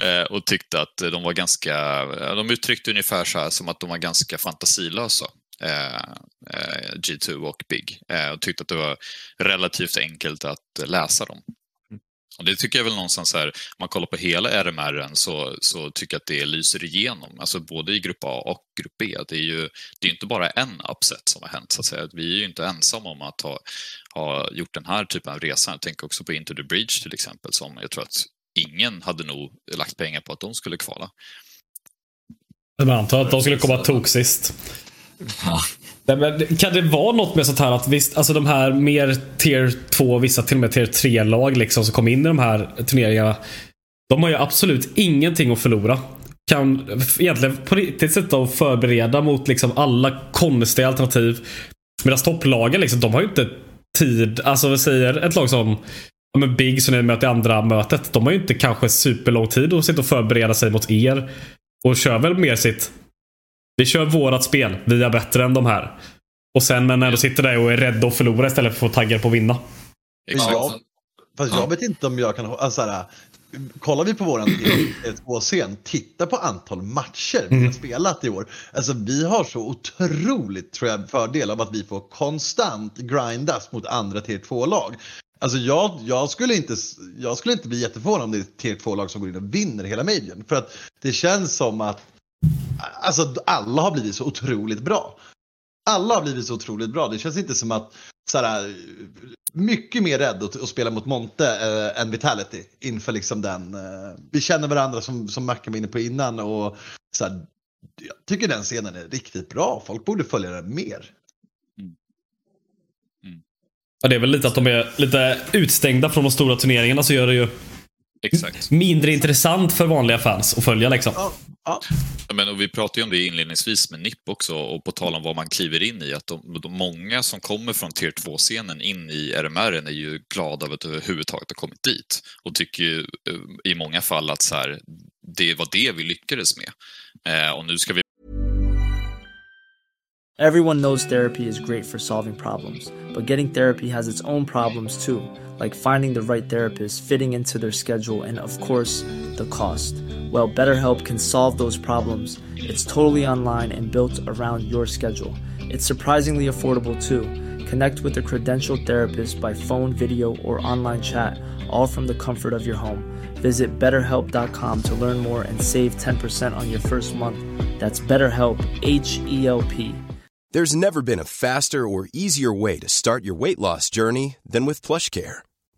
Eh, och tyckte att de var ganska, de uttryckte ungefär så här som att de var ganska fantasilösa. G2 och Big och tyckte att det var relativt enkelt att läsa dem. Och det tycker jag väl någonstans här, om man kollar på hela RMR så, så tycker jag att det lyser igenom, alltså både i grupp A och grupp B. Det är ju det är inte bara en upset som har hänt, så att säga. Vi är ju inte ensamma om att ha, ha gjort den här typen av resa. Jag tänker också på Into the Bridge till exempel, som jag tror att ingen hade nog lagt pengar på att de skulle kvala. Jag antar att de skulle komma Ja. sist. Kan det vara något med sånt här att visst, alltså de här mer tier 2, vissa till och med tier 3-lag liksom som kom in i de här turneringarna. De har ju absolut ingenting att förlora. Kan egentligen på riktigt sätta att förbereda mot liksom alla konstiga alternativ. Medan topplagen liksom, de har ju inte tid. Alltså vi säger ett lag som ja, men Big som ni möter i andra mötet. De har ju inte kanske superlång tid att sitta och förbereda sig mot er. Och kör väl mer sitt vi kör vårat spel. Vi är bättre än de här. Och sen men när du sitter där och är rädd att förlora istället för att få taggar på att vinna. Exakt. Jag, fast jag vet inte om jag kan... Alltså här, kollar vi på våran två-scen, titta på antal matcher vi har mm. spelat i år. Alltså vi har så otroligt tror jag, fördel av att vi får konstant grindas mot andra tier 2-lag. Alltså jag, jag, skulle inte, jag skulle inte bli jätteförvånad om det är tier 2-lag som går in och vinner hela majorn. För att det känns som att Alltså alla har blivit så otroligt bra. Alla har blivit så otroligt bra. Det känns inte som att såhär, mycket mer rädd att, att spela mot Monte äh, än Vitality inför liksom den. Äh, vi känner varandra som, som Mackan var inne på innan och såhär, jag tycker den scenen är riktigt bra. Folk borde följa den mer. Ja, det är väl lite att de är lite utstängda från de stora turneringarna så gör det ju Exakt. mindre intressant för vanliga fans att följa liksom. Ja, ja. Men, och vi pratade ju om det inledningsvis med NIP också och på tal om vad man kliver in i. Att de, de många som kommer från tier 2-scenen in i RMR är ju glada över att överhuvudtaget ha kommit dit och tycker ju eh, i många fall att så här, det var det vi lyckades med. Eh, och nu ska vi Everyone knows therapy is great for solving problems, but getting therapy has its own problems too, like finding the right therapist, fitting into their schedule, and of course, the cost. Well, BetterHelp can solve those problems. It's totally online and built around your schedule. It's surprisingly affordable too. Connect with a credentialed therapist by phone, video, or online chat, all from the comfort of your home. Visit betterhelp.com to learn more and save 10% on your first month. That's BetterHelp, H E L P. There's never been a faster or easier way to start your weight loss journey than with PlushCare.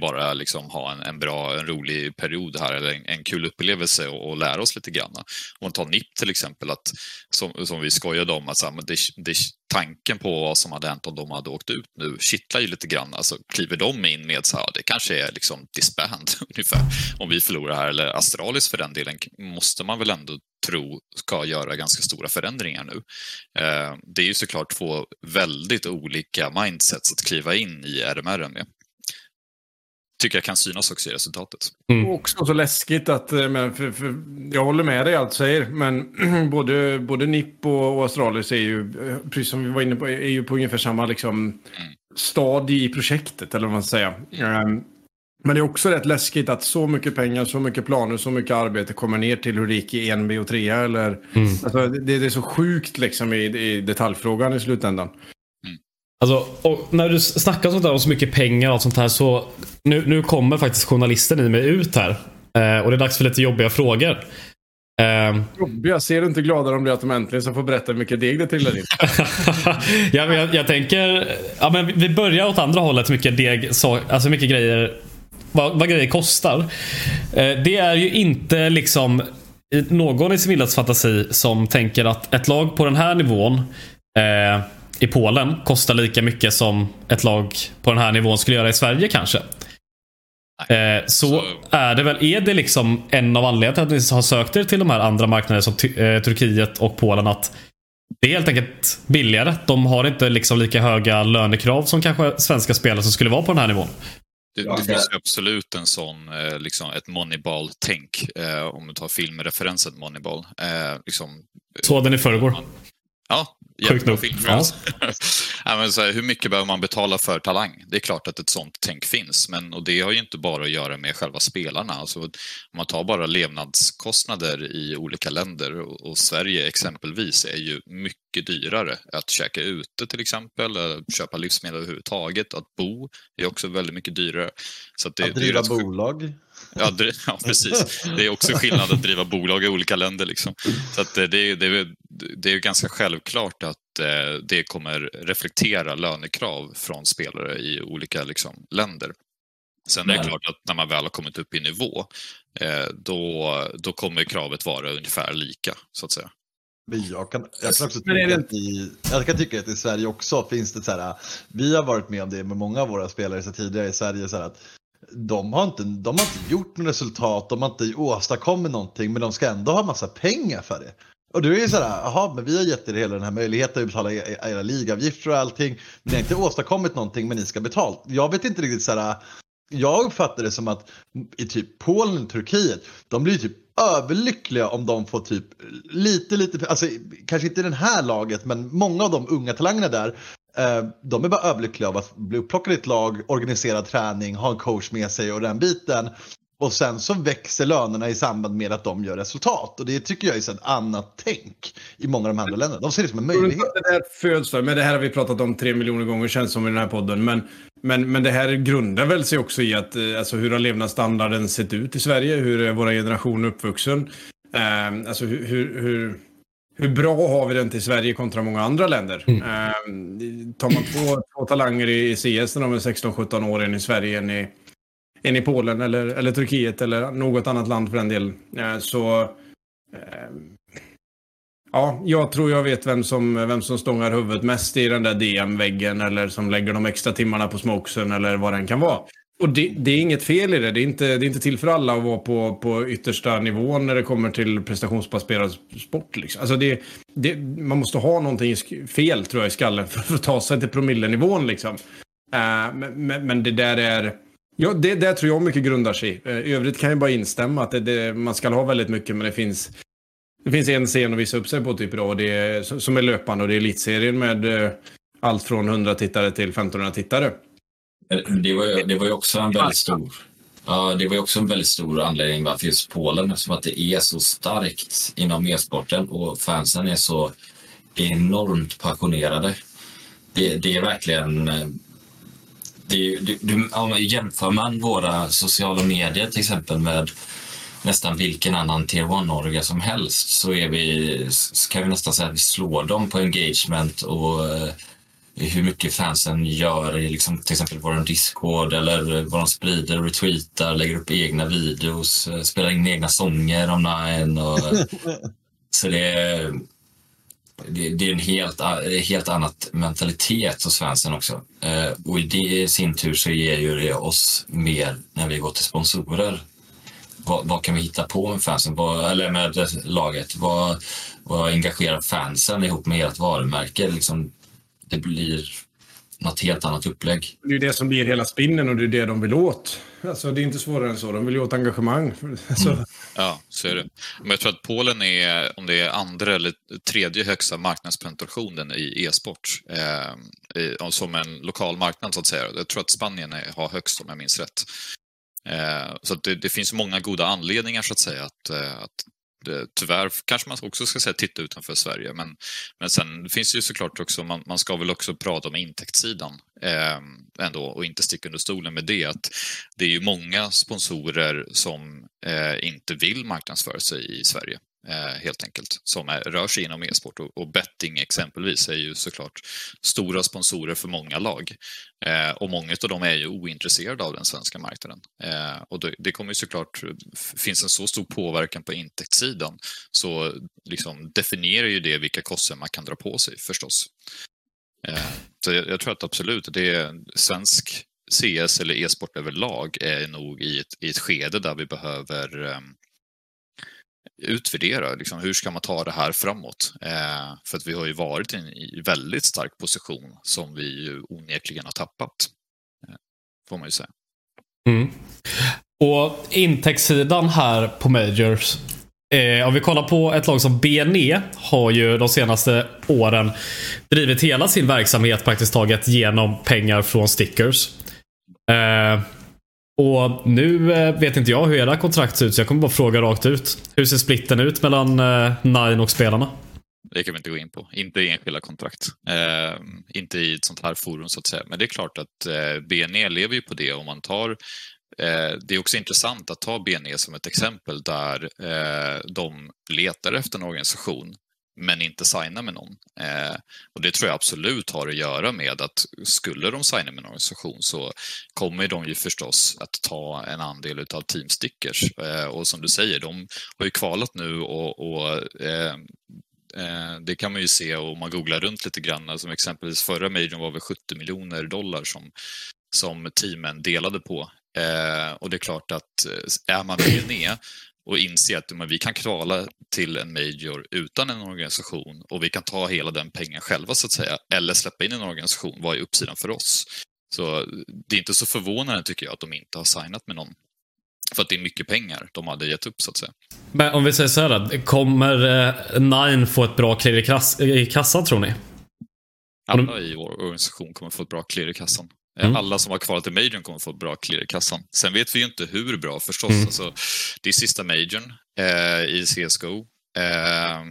Bara liksom ha en, en bra, en rolig period här eller en, en kul upplevelse och, och lära oss lite grann. Om man tar NIP till exempel, att, som, som vi skojade om, att så här, men det, det, tanken på vad som hade hänt om de hade åkt ut nu kittlar ju lite grann. Alltså, kliver de in med så här, det kanske är liksom disband ungefär om vi förlorar här, eller Astralis för den delen, måste man väl ändå tro ska göra ganska stora förändringar nu. Eh, det är ju såklart två väldigt olika mindsets att kliva in i RMR med tycker jag kan synas också i resultatet. Mm. Också så läskigt att, eh, men för, för, jag håller med dig allt du säger, men både, både NIP och, och Astralis är ju, eh, precis som vi var inne på, är ju på ungefär samma liksom, mm. stadie i projektet, eller vad man ska säga. Um, men det är också rätt läskigt att så mycket pengar, så mycket planer, så mycket arbete kommer ner till hur det gick i 1B och 3 eller mm. alltså, det, det, är så sjukt liksom i, i detaljfrågan i slutändan. Alltså, när du snackar sånt där om så mycket pengar och allt sånt här så nu, nu kommer faktiskt journalisten i mig ut här. Eh, och det är dags för lite jobbiga frågor. Eh, jobbiga? Ser du inte gladare om det att de äntligen ska få berätta hur mycket deg det trillar in? ja, men jag, jag, tänker, ja, men vi börjar åt andra hållet, hur mycket deg, så, alltså mycket grejer, vad, vad grejer kostar. Eh, det är ju inte liksom någon i sin fantasi som tänker att ett lag på den här nivån eh, i Polen kostar lika mycket som ett lag på den här nivån skulle göra i Sverige kanske. Eh, så, så, är det väl, är det liksom en av anledningarna till att ni har sökt er till de här andra marknaderna som eh, Turkiet och Polen att det är helt enkelt billigare. De har inte liksom lika höga lönekrav som kanske svenska spelare som skulle vara på den här nivån. Det, det finns absolut en sån, eh, liksom ett Moneyball-tänk. Eh, om du tar filmreferensen Moneyball. Eh, liksom, Så den i förrgår? Ja, Sjukt nog. Filmfrans. Ja. men så här, hur mycket behöver man betala för talang? Det är klart att ett sånt tänk finns, men och det har ju inte bara att göra med själva spelarna. Alltså, om man tar bara levnadskostnader i olika länder och, och Sverige exempelvis är ju mycket dyrare att käka ute till exempel, eller köpa livsmedel överhuvudtaget. Att bo är också väldigt mycket dyrare. Så att, det, att driva det är rätt- bolag. Ja, ja, precis. Det är också skillnad att driva bolag i olika länder. Liksom. Så att eh, det, är, det, är, det är ganska självklart att eh, det kommer reflektera lönekrav från spelare i olika liksom, länder. Sen är det Nej. klart att när man väl har kommit upp i nivå, eh, då, då kommer kravet vara ungefär lika, så att säga. Men jag kan, jag kan också tycka att i, jag kan tycka att i Sverige också finns det så här, vi har varit med om det med många av våra spelare så tidigare i Sverige så här att de har, inte, de har inte gjort något resultat, de har inte åstadkommit någonting men de ska ändå ha massa pengar för det. Och du är ju sådär, jaha, men vi har gett er hela den här möjligheten att betala era ligavgifter och allting. Men ni har inte åstadkommit någonting men ni ska betalt. Jag vet inte riktigt sådär, jag uppfattar det som att i typ Polen och Turkiet, de blir typ överlyckliga om de får typ lite, lite, alltså kanske inte i det här laget, men många av de unga talangerna där, de är bara överlyckliga av att bli upplockade i ett lag, organiserad träning, ha en coach med sig och den biten. Och sen så växer lönerna i samband med att de gör resultat. Och det tycker jag är ett annat tänk i många av de andra länderna. De ser det som en möjlighet. Det där föds då, men det här har vi pratat om tre miljoner gånger känns som i den här podden. Men, men, men det här grundar väl sig också i att eh, alltså, hur har levnadsstandarden sett ut i Sverige? Hur är våra generationer uppvuxen? Eh, alltså hur, hur, hur, bra har vi den till Sverige kontra många andra länder? Mm. Eh, tar man två, två talanger i CS när de är 16-17 år, en i Sverige, en i, en i Polen eller, eller Turkiet eller något annat land för den delen, eh, så eh, Ja, jag tror jag vet vem som, vem som stångar huvudet mest i den där DM-väggen eller som lägger de extra timmarna på smokesen eller vad den kan vara. Och det, det är inget fel i det. Det är, inte, det är inte till för alla att vara på, på yttersta nivån när det kommer till prestationsbaserad sport. Liksom. Alltså det, det, man måste ha någonting fel tror jag i skallen för, för att ta sig till promillenivån. Liksom. Uh, men, men, det där är... Ja, det där tror jag mycket grundar sig i. Uh, övrigt kan jag bara instämma att det, det, man ska ha väldigt mycket men det finns det finns en scen att visa upp sig på typ idag och det är, som är löpande och det är elitserien med uh, allt från 100 tittare till 1500 tittare. Det var, ju, det var ju också en väldigt stor... Ja, det var också en väldigt stor anledning varför just Polen, eftersom att det är så starkt inom e-sporten och fansen är så enormt passionerade. Det, det är verkligen... eh, Det, det, man jämför man våra sociala medier till exempel med nästan vilken annan tier 1-åriga som helst så är vi, kan vi nästan säga att vi slår dem på engagement och eh, hur mycket fansen gör i liksom, till exempel vår Discord eller vad de sprider, retweetar, lägger upp egna videos, eh, spelar in egna sånger om Nine. Och, så det är, det, det är en helt, är helt annat mentalitet hos fansen också. Eh, och i det i sin tur så ger ju det oss mer när vi går till sponsorer. Vad, vad kan vi hitta på med fansen, vad, eller med laget? Vad, vad engagerar fansen ihop med ert varumärke? Liksom, det blir något helt annat upplägg. Det är det som blir hela spinnen och det är det de vill åt. Alltså det är inte svårare än så. De vill ju åt engagemang. Alltså, Ja, så är det. Men jag tror att Polen är, om det är andra eller tredje högsta marknadspenetrationen i e-sport, eh, som en lokal marknad så att säga. Jag tror att Spanien är, har högst om jag minns rätt. Eh, så att det, det finns många goda anledningar så att säga att, eh, att Eh, tyvärr kanske man också ska säga titta utanför Sverige. Men, men sen finns det ju såklart också, man, man ska väl också prata om intäktssidan eh, ändå och inte sticka under stolen med det. att Det är ju många sponsorer som eh, inte vill marknadsföra sig i Sverige. Eh, helt enkelt, som är, rör sig inom e-sport och, och betting exempelvis är ju såklart stora sponsorer för många lag. Eh, och många av dem är ju ointresserade av den svenska marknaden. Eh, och det, det kommer ju såklart, finns en så stor påverkan på intäktssidan så liksom definierar ju det vilka kostnader man kan dra på sig förstås. Eh, så jag, jag tror att absolut, det är svensk CS eller e-sport överlag är nog i ett, i ett skede där vi behöver eh, utvärdera. Liksom, hur ska man ta det här framåt? Eh, för att vi har ju varit i en väldigt stark position som vi ju onekligen har tappat. Eh, får man ju säga. Mm. Och intäktssidan här på Majors Eh, om vi kollar på ett lag som BNE har ju de senaste åren drivit hela sin verksamhet praktiskt taget genom pengar från stickers. Eh, och nu eh, vet inte jag hur era kontrakt ser ut så jag kommer bara fråga rakt ut. Hur ser splitten ut mellan eh, Nine och spelarna? Det kan vi inte gå in på. Inte i enskilda kontrakt. Eh, inte i ett sånt här forum så att säga. Men det är klart att eh, BNE lever ju på det. Om man tar eh, det är också intressant att ta BNE som ett exempel där eh, de letar efter en organisation men inte signar med någon. Eh, och det tror jag absolut har att göra med att skulle de signa med en organisation så kommer de ju förstås att ta en andel av Teamstickers. Eh, och som du säger, de har ju kvalat nu och, och eh, Eh, det kan man ju se om man googlar runt lite grann. Som exempelvis förra majorn var väl 70 miljoner dollar som, som teamen delade på. Eh, och det är klart att eh, är man med och inser att men, vi kan kvala till en major utan en organisation och vi kan ta hela den pengen själva så att säga, eller släppa in en organisation, vad är uppsidan för oss? Så det är inte så förvånande tycker jag att de inte har signat med någon. För att det är mycket pengar de hade gett upp så att säga. Men om vi säger så här Kommer eh, Nine få ett bra klirr i kassan tror ni? Alla i vår organisation kommer få ett bra klirr i kassan. Eh, mm. Alla som har kvalat till majorn kommer få bra klirr i kassan. Sen vet vi ju inte hur bra förstås. Mm. Alltså, det är sista majorn eh, i CSGO. Eh,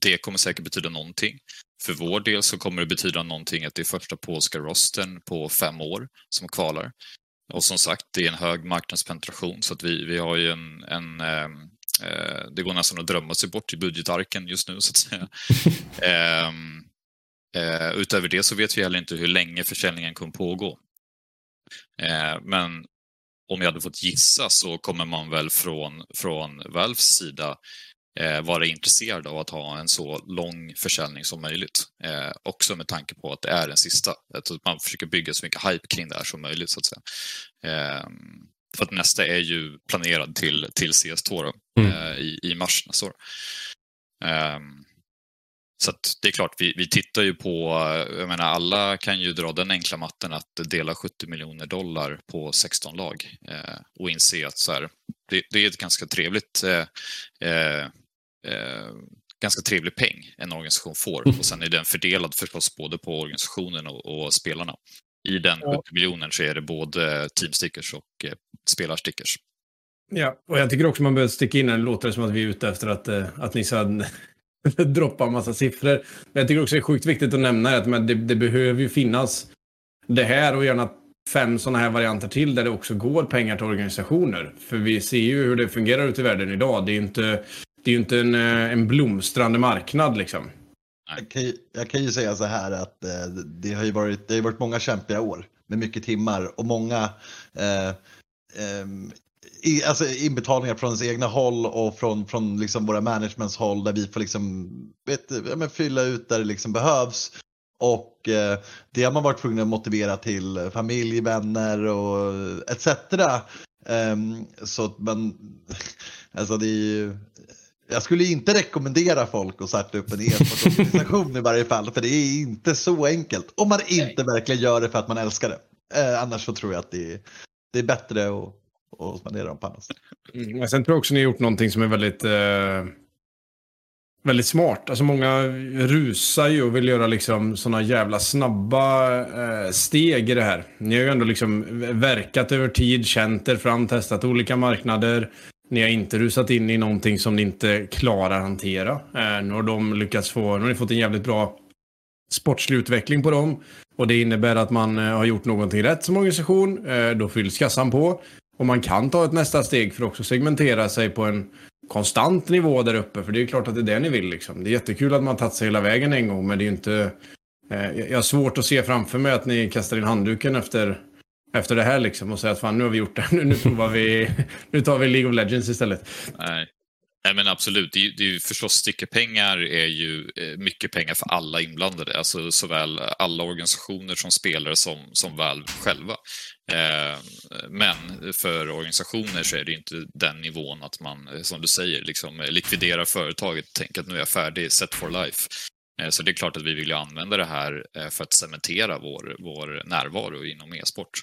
det kommer säkert betyda någonting. För vår del så kommer det betyda någonting att det är första polska rosten på fem år som kvalar. Och som sagt, det är en hög marknadspenetration så att vi, vi har ju en, en ehm, eh, det går nästan att drömma sig bort i budgetarken just nu så att säga. eh, utöver det så vet vi heller inte hur länge försäljningen kommer pågå. Eh, men om jag hade fått gissa så kommer man väl från, från Valves sida eh, vara intresserad av att ha en så lång försäljning som möjligt. Eh, också med tanke på att det är den sista. Att man försöker bygga så mycket hype kring det här som möjligt. så att säga. Eh, för att nästa är ju planerad till, till CS2 då, mm. eh, i, i mars nästa år. Så det är klart, vi, vi tittar ju på, jag menar alla kan ju dra den enkla matten att dela 70 miljoner dollar på 16 lag eh, och inse att så här, det, det, är ett ganska trevligt eh, eh eh, ganska trevlig peng en organisation får. Mm. Och sen är den fördelad förstås både på organisationen och, och spelarna. I den 70 miljoner så är det både teamstickers och eh, spelarstickers. Ja, och jag tycker också man behöver sticka in en låter som att vi är ute efter att, eh, att ni ska droppa en massa siffror. Men jag tycker också det är sjukt viktigt att nämna att det, det behöver ju finnas det här och gärna fem sådana här varianter till där det också går pengar till organisationer. För vi ser ju hur det fungerar ute i världen idag. Det är inte det är ju inte en, eh, en blomstrande marknad liksom. Jag kan, ju, jag kan ju säga så här att eh, det har ju varit, det har varit många kämpiga år med mycket timmar och många eh, eh, i, alltså inbetalningar från ens egna håll och från, från liksom våra managements håll där vi får liksom, vet, ja, fylla ut där det liksom behövs. Och eh, det har man varit tvungen att motivera till familj, vänner och etc. Um, så att man, alltså det är ju, jag skulle inte rekommendera folk att starta upp en e-sportorganisation i varje fall, för det är inte så enkelt. Om man inte Nej. verkligen gör det för att man älskar det. Eh, annars så tror jag att det är, det är bättre att, och spendera dem på annat sätt. Mm, sen tror jag också ni har gjort någonting som är väldigt, eh, väldigt smart. Alltså många rusar ju och vill göra liksom sådana jävla snabba eh, steg i det här. Ni har ju ändå liksom verkat över tid, känt er fram, testat olika marknader. Ni har inte rusat in i någonting som ni inte klarar hantera. Eh, nu har de lyckats få, nu har ni fått en jävligt bra sportslig utveckling på dem. Och det innebär att man eh, har gjort någonting rätt som organisation. Eh, då fylls kassan på. Och man kan ta ett nästa steg för att också segmentera sig på en konstant nivå där uppe. För det är klart att det är det ni vill. Liksom. Det är jättekul att man tagit sig hela vägen en gång. Men det är inte... Eh, jag har svårt att se framför mig att ni kastar in handduken efter efter det här liksom och säger att fan nu har vi gjort det, nu, nu provar vi, nu tar vi League of Legends istället. Nej. Nej men absolut, det är, det är ju förstås stickerpengar är ju eh, mycket pengar för alla inblandade, alltså såväl alla organisationer som spelare som, som väl själva. Eh, men för organisationer så är det inte den nivån att man, som du säger, liksom eh, likviderar företaget, tänker att nu är jag färdig, set for life. Eh, så det är klart att vi vill använda det här för att cementera vår, vår närvaro inom e-sport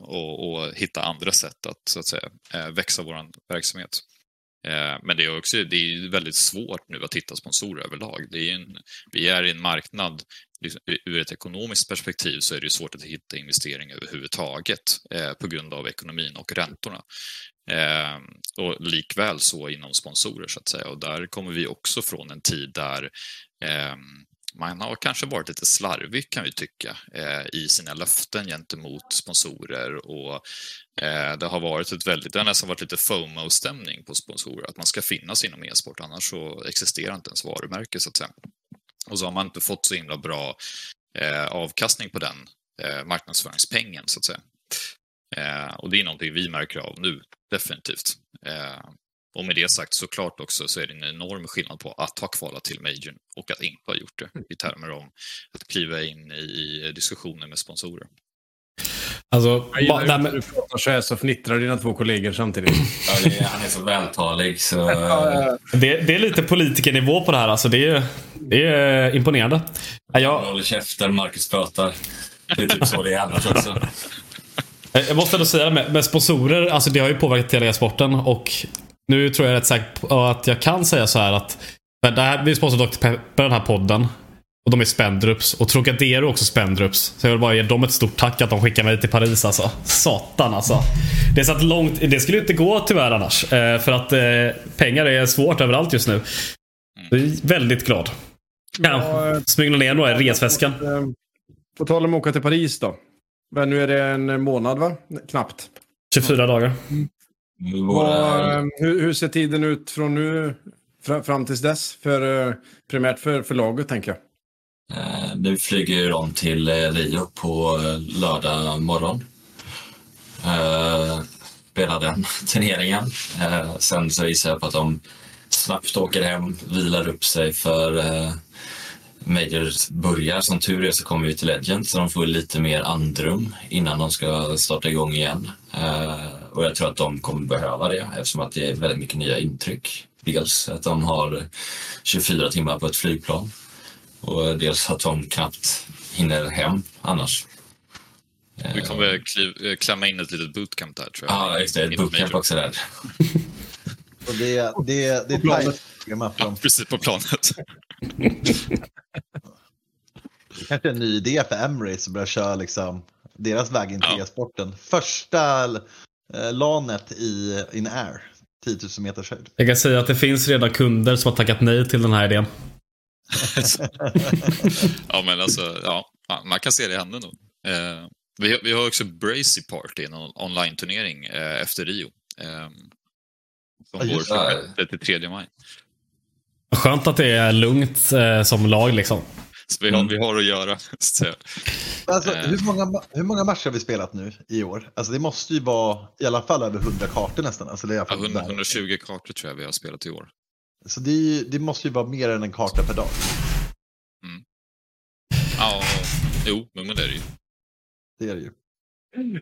och, och hitta andra sätt att, så att säga, växa vår verksamhet. Eh, men det är också det är väldigt svårt nu att hitta sponsorer överlag. Det är en, vi är i en marknad, liksom, ur ett ekonomiskt perspektiv så är det svårt att hitta investeringar överhuvudtaget eh, på grund av ekonomin och räntorna. Eh, och likväl så inom sponsorer så att säga. Och där kommer vi också från en tid där ehm, man har kanske varit lite slarvig kan vi tycka eh, i sina löften gentemot sponsorer och eh, det har varit ett väldigt, det har nästan varit lite FOMO-stämning på sponsorer, att man ska finnas inom e-sport annars så existerar inte ens varumärke så att säga. Och så har man inte fått så himla bra eh, avkastning på den marknadsföringspengen så att säga. Och det är någonting vi märker av nu, definitivt. Och med det sagt såklart också så är det en enorm skillnad på att ha kvalat till Majorn och att inte ha gjort det i termer om att kliva in i diskussioner med sponsorer. Alltså, Jag gillar ba- där du pratar så här så fnittrar dina två kollegor samtidigt. Ja, det är, han är så vältalig så... det, det är lite politikernivå på det här. Alltså, det, är, det är imponerande. Ja, Jag, Håller käften, Marcus pratar. Det är typ så det är annars också. jag måste ändå säga det med, med sponsorer, alltså det har ju påverkat hela e-sporten och nu tror jag rätt säkert att jag kan säga så här att det här, vi sponsrar Dr. Pepper den här podden. Och de är Spendrups. Och Trocadero är också Spendrups. Så jag vill bara ge dem ett stort tack att de skickar mig till Paris alltså. Satan alltså. Det är så att långt, det skulle inte gå tyvärr annars. Eh, för att eh, pengar är svårt överallt just nu. Jag är väldigt glad. Ja, smygla ner några i resväskan. Eh, På tal om att åka till Paris då. Men nu är det en månad va? Knappt. 24 dagar. Vad, eh, hur, hur ser tiden ut från nu fra- fram tills dess? För, eh, primärt för, för laget tänker jag. Eh, Nu flyger de till eh, Rio på eh, lördag morgon. Eh, Spelar den turneringen. Eh, Sen så gissar jag på att de snabbt åker hem, vilar upp sig för eh, Majors börjar. Som tur är så kommer vi till Legend så de får lite mer andrum innan de ska starta igång igen. Eh, Och jag tror att de kommer behöva det eftersom att det är väldigt mycket nya intryck. Dels att de har 24 timmar på ett flygplan och dels att de knappt hinner hem annars. Vi kommer kliv, klämma in ett litet bootcamp där tror jag. Ja, just det. Ett bootcamp Major. också där. Och det, det, det är På planet. dem. Precis på planet. Kanske en ny idé för Emirates att börja köra liksom deras väg in till e-sporten. Första lanet i in air, 10 000 meters höjd. Jag kan säga att det finns redan kunder som har tackat nej till den här idén. ja, men alltså, ja, man kan se det hända nog. Eh, vi, har- vi har också Brazy Party, en on- online-turnering eh, efter Rio. Eh, som Ja, går från det. 6 till 3 maj. Skönt att det är lugnt eh, som lag liksom. Vi har, vi har att göra. Alltså, Eh. hur, många, hur många matcher har vi spelat nu i år? Alltså, det måste ju vara i alla fall över 100 kartor nästan. Alltså, det är i alla Ja, fall 100, där. 120 kartor tror jag vi har spelat i år. Så det, är ju- det måste ju vara mer än en karta per dag. Ja, jo, men det är det ju. Det är det ju.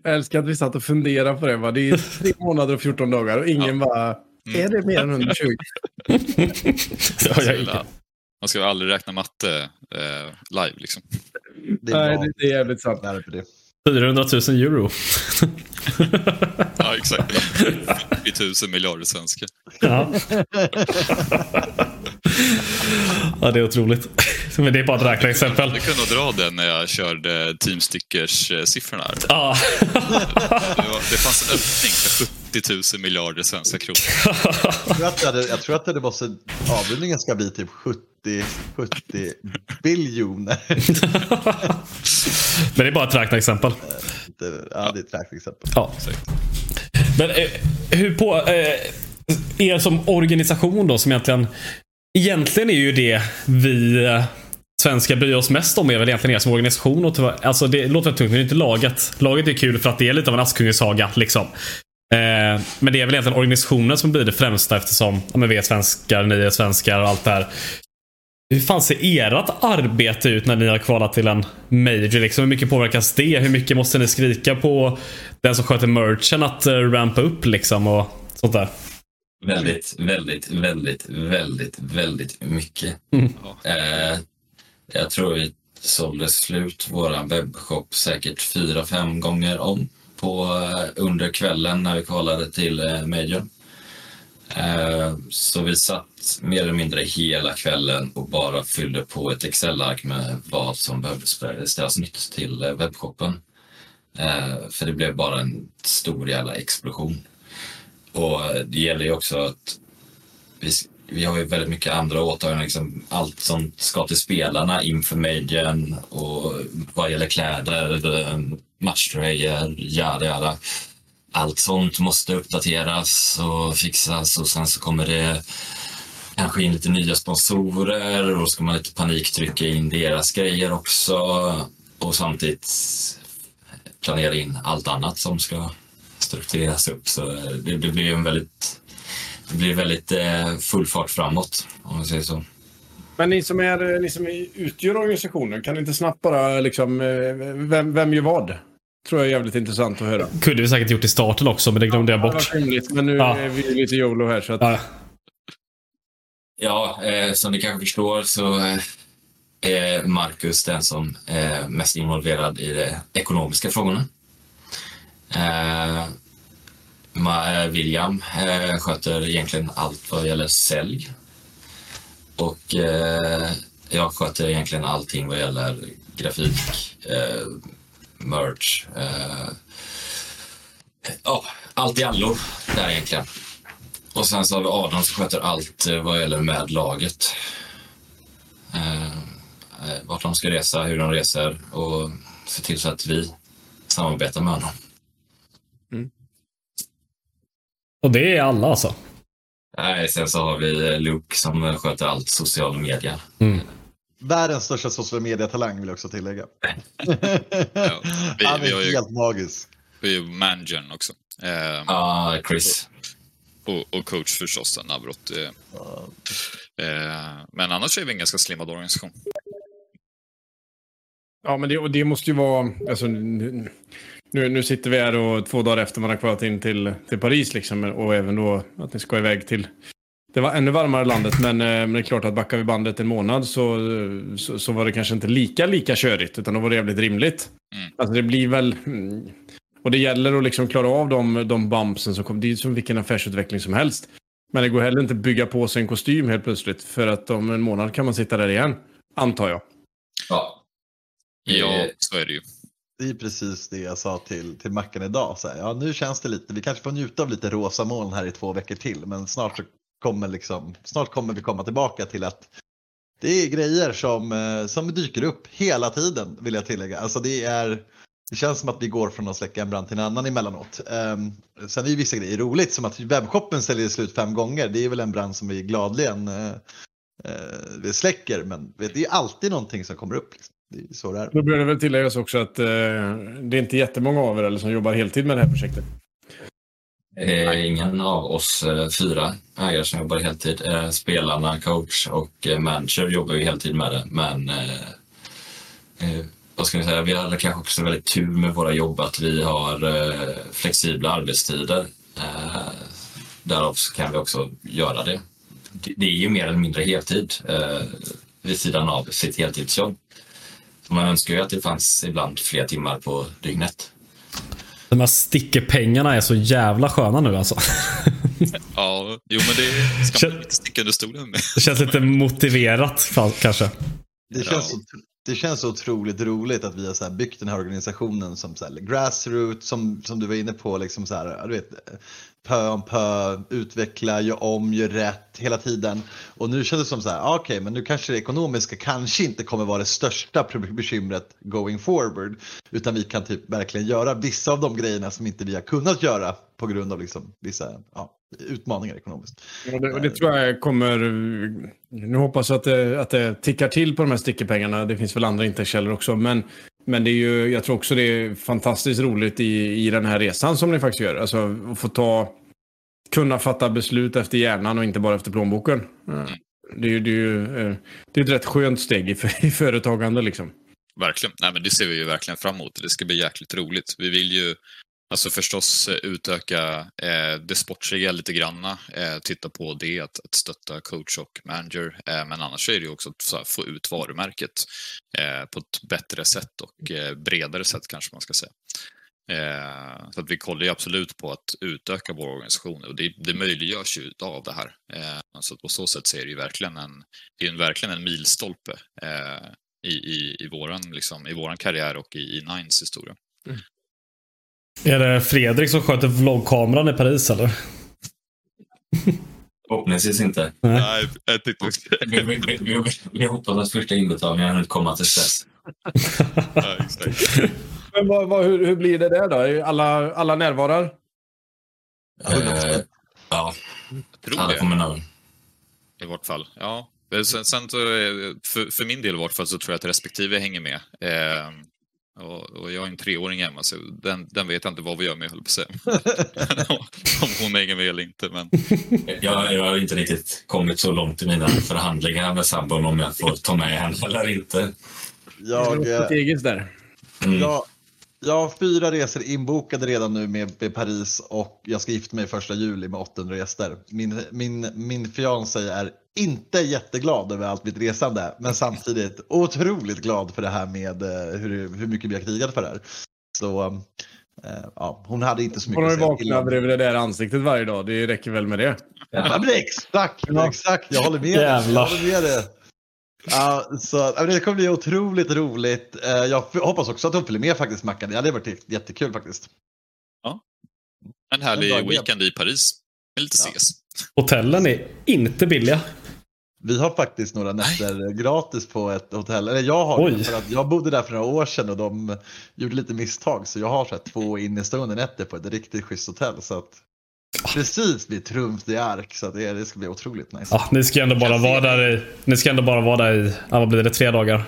Jag älskar att vi satt och funderade på det. Va? Det är tre månader och 14 dagar och ingen bara... Är det mer än 120? Ja, jag, Ja, Man ska aldrig räkna matte eh, live liksom. Det Nej, det, det är jävligt sant. 400 000 euro. Ja, exakt. I tusen miljarder svenska. Ja. ja, det är otroligt. Men det är bara ett räkneexempel. Jag kunde dra den när jag körde Teamstickers-siffrorna. här. Ja. Det, det fanns en öppning för 70 000 miljarder svenska kronor. Jag tror att det, hade, jag tror att det måste, avrundningen ska bli typ 70, 70 biljoner. Men det är bara ett räkneexempel. Ja, det är ett räkneexempel. Ja. Men eh, hur på... Eh, er som organisation då som egentligen... Egentligen är ju det vi eh, svenskar bryr oss mest om är väl egentligen er som organisation. Och tyvärr- alltså det låter tungt, men det är inte laget. Laget är kul för att det är lite av en Askungesaga liksom. Eh, men det är väl egentligen organisationen som blir det främsta eftersom ja, men vi är svenskar, ni är svenskar och allt det här. Hur fan ser ert arbete ut när ni har kvalat till en major? Liksom? Hur mycket påverkas det? Hur mycket måste ni skrika på den som sköter merchen att uh, rampa upp liksom och sånt där? Väldigt, väldigt, väldigt, väldigt, väldigt mycket. Mm. Eh, jag tror vi sålde slut vår webbshop säkert fyra, fem gånger om på, eh, under kvällen när vi kvalade till eh, Major. Eh, så vi satt mer eller mindre hela kvällen och bara fyllde på ett Excel-ark med vad som behövde ställas nytt till eh, webbshoppen. Eh, för det blev bara en stor jävla explosion. Och det gäller ju också att vi, vi har ju väldigt mycket andra åtaganden. Liksom allt som ska till spelarna inför majorn och vad gäller kläder, matchtröjor, jada jada. Allt sånt måste uppdateras och fixas och sen så kommer det kanske in lite nya sponsorer och då ska man lite paniktrycka in deras grejer också och samtidigt planera in allt annat som ska struktureras upp. Så det, det blir en väldigt, det blir väldigt eh, full fart framåt om man säger så. Men ni som, är, eh, ni som utgör organisationen, kan ni inte snabbt bara liksom, eh, vem, vem gör vad? Tror jag är jävligt intressant att höra. Kunde vi säkert gjort i starten också, men det glömde jag bort. rimligt, men nu Ja. är vi lite YOLO här så att... Ja. Ja, eh, som ni kanske förstår så eh, är Marcus den som är mest involverad i de ekonomiska frågorna. Eh, eh, William eh, sköter egentligen allt vad gäller sälj. Och eh, jag sköter egentligen allting vad gäller grafik, eh, merch, eh, ja, allt i allo där egentligen. Och sen så har vi Adam som sköter allt eh, vad gäller med laget. Eh, vart de ska resa, hur de reser och se till så att vi samarbetar med honom. Och det är alla alltså. Nej, sen så har vi Luke som sköter allt social media. Världens största social media-talang vill jag också tillägga. vi- Han vi är har ju- helt magisk. Vi är ju managern också. Eh, Ja, Chris. Och, och coach förstås, Navrot. Eh, eh, men annars är vi en ganska slimmad organisation. Ja, men det, och det måste ju vara... Alltså, nu, nu nu sitter vi här och två dagar efter man har kvalat in till, till Paris liksom, och även då att ni ska iväg till det var ännu varmare landet, men, eh, men det är klart att backar vi bandet en månad så, så, så var det kanske inte lika, lika körigt, utan då var det jävligt rimligt. Alltså det blir väl... mm, Och det gäller att liksom klara av de, de bumpsen som kommer. Det är som vilken affärsutveckling som helst. Men det går heller inte att bygga på sig en kostym helt plötsligt, för att om en månad kan man sitta där igen, antar jag. Ja. Ja, så är det ju. Det är precis det jag sa till, till Mackan idag. Så här, ja, nu känns det lite, vi kanske får njuta av lite rosa moln här i två veckor till, men snart, så kommer, liksom, snart kommer vi komma tillbaka till att det är grejer som, eh, som dyker upp hela tiden, vill jag tillägga. Alltså det, är, det känns som att vi går från att släcka en brand till en annan emellanåt. Um, sen är ju vissa grejer roligt, som att webbshoppen säljer slut fem gånger. Det är väl en brand som vi gladligen uh, uh, släcker, men vet, det är alltid någonting som kommer upp. Liksom. Det är så det är. Då bör det väl tilläggas också att uh, det är inte jättemånga av er eller, som jobbar heltid med det här projektet. Är ingen av oss eh, fyra ägare som jobbar heltid. Eh, Spelarna, coach och eh, manager jobbar ju heltid med det. Men eh, eh, vad ska vi säga, vi hade kanske också väldigt tur med våra jobb att vi har eh, flexibla arbetstider. Eh, därav så kan vi också göra det. Det, det är ju mer eller mindre heltid eh, vid sidan av sitt heltidsjobb. Man önskar ju att det fanns ibland fler timmar på dygnet. De här stickerpengarna är så jävla sköna nu alltså. Ja, jo men det ska man inte sticka under stolen med. Det känns lite motiverat kanske. Det känns, så, det känns så otroligt roligt att vi har så här byggt den här organisationen som så här grassroot, som, som du var inne på, liksom så här, du vet, pö om pö, utveckla, gör om, gör rätt hela tiden. Och nu känns det som så här, ah, okej, men nu kanske det ekonomiska kanske inte kommer vara det största bekymret going forward, utan vi kan typ verkligen göra vissa av de grejerna som inte vi har kunnat göra på grund av liksom vissa ja, utmaningar ekonomiskt. Och det, det tror jag kommer... Nu hoppas jag att det, att det tickar till på de här stickerpengarna. Det finns väl andra intäktskällor också. Men, men det är ju, jag tror också det är fantastiskt roligt i, i den här resan som ni faktiskt gör. Alltså att få ta... Kunna fatta beslut efter hjärnan och inte bara efter plånboken. Eh, Det är ju det är, ju, eh, det är ett rätt skönt steg i, i företagande liksom. Verkligen. Nej, men det ser vi ju verkligen fram emot. Det ska bli jäkligt roligt. Vi vill ju alltså förstås eh, utöka eh, det sportsliga lite granna. Eh, titta på det, att, att stötta coach och manager. Eh, men annars är det ju också att så här, få ut varumärket eh, på ett bättre sätt och eh, bredare sätt kanske man ska säga. Eh, så att vi kollar ju absolut på att utöka vår organisation och det, det möjliggörs ju av det här. Eh, så att på så sätt så är det ju verkligen en, det är en, verkligen en milstolpe eh, i, i, i, våran, liksom, i våran karriär och i, i Nines historia. Mm. Är det Fredrik som sköter vloggkameran i Paris eller? Förhoppningsvis inte. Nej, jag tyckte... vi, vi, vi, vi, vi hoppas att första inbetalningen hunnit komma till ja, exakt. Men vad, vad, hur, hur blir det där då? Alla, alla närvarar? Eh, ja, tror alla kommer över. I vart fall, ja. Sen, sen så, eh, för, för min del i vart fall så tror jag att respektive hänger med. Eh, och, och, jag är en treåring hemma så den, den vet jag inte vad vi gör med, höll på att säga. Om hon hänger med eller inte. Men... Jag, jag har inte riktigt kommit så långt i mina förhandlingar med sambon om jag får ta med henne eller inte. Jag, Strategiskt där. Mm. jag, jag har fyra resor inbokade redan nu med, med Paris och jag ska gifta mig första juli med 800 gäster. Min, min, min fiancé är inte jätteglad över allt mitt resande men samtidigt otroligt glad för det här med eh, hur, hur mycket vi har krigat för det här. Så eh, ja, hon hade inte så mycket Hon har att ju säga till om. bredvid det där ansiktet varje dag. Det räcker väl med det. Ja, men exakt, exakt, jag håller med dig. Jag Jävlar. håller med dig. Ja, så, ja, det kommer bli otroligt roligt. Eh, Jag hoppas också att hon följer med faktiskt Mackan. Det hade varit jättekul faktiskt. En En härlig idé. weekend i Paris. Med lite ses. Hotellen är inte billiga. Vi har faktiskt några nätter gratis på ett hotell. Eller jag har Oj. det för att jag bodde där för några år sedan och de gjorde lite misstag. Så jag har så här, två innestående nätter på ett riktigt schysst hotell. Så att precis vid trumf i ark. Så att det, det ska bli otroligt nice. Ja, ni ska ändå bara vara där i, ni ska ändå bara vara där i, ja, vad blir det, tre dagar?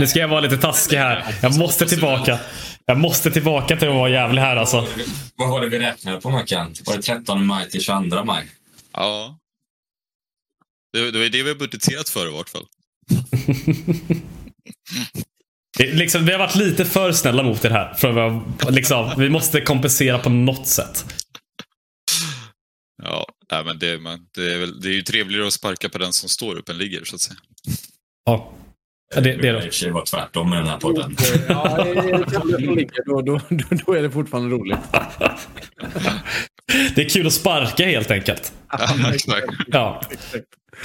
Nu ska jag vara lite taskig här. Jag måste tillbaka. Jag måste tillbaka till att vara jävlig här alltså. Vad var det vi räknade på Mackan? Var det 13 maj till 22 maj? Ja. Det, det var det vi har budgeterat för i vart fall. Det, är liksom, vi har varit lite för snälla mot er här. För att vara, liksom, vi måste kompensera på något sätt. Ja, nej, men det, man, det, är väl, det är ju trevligare att sparka på den som står upp än ligger, så att säga. Ja. Ja, det, det är det. sig vara tvärtom med den här podden. Ja, det är då, då, då är det fortfarande roligt. Det är kul att sparka helt enkelt. Ja, exakt. Ja.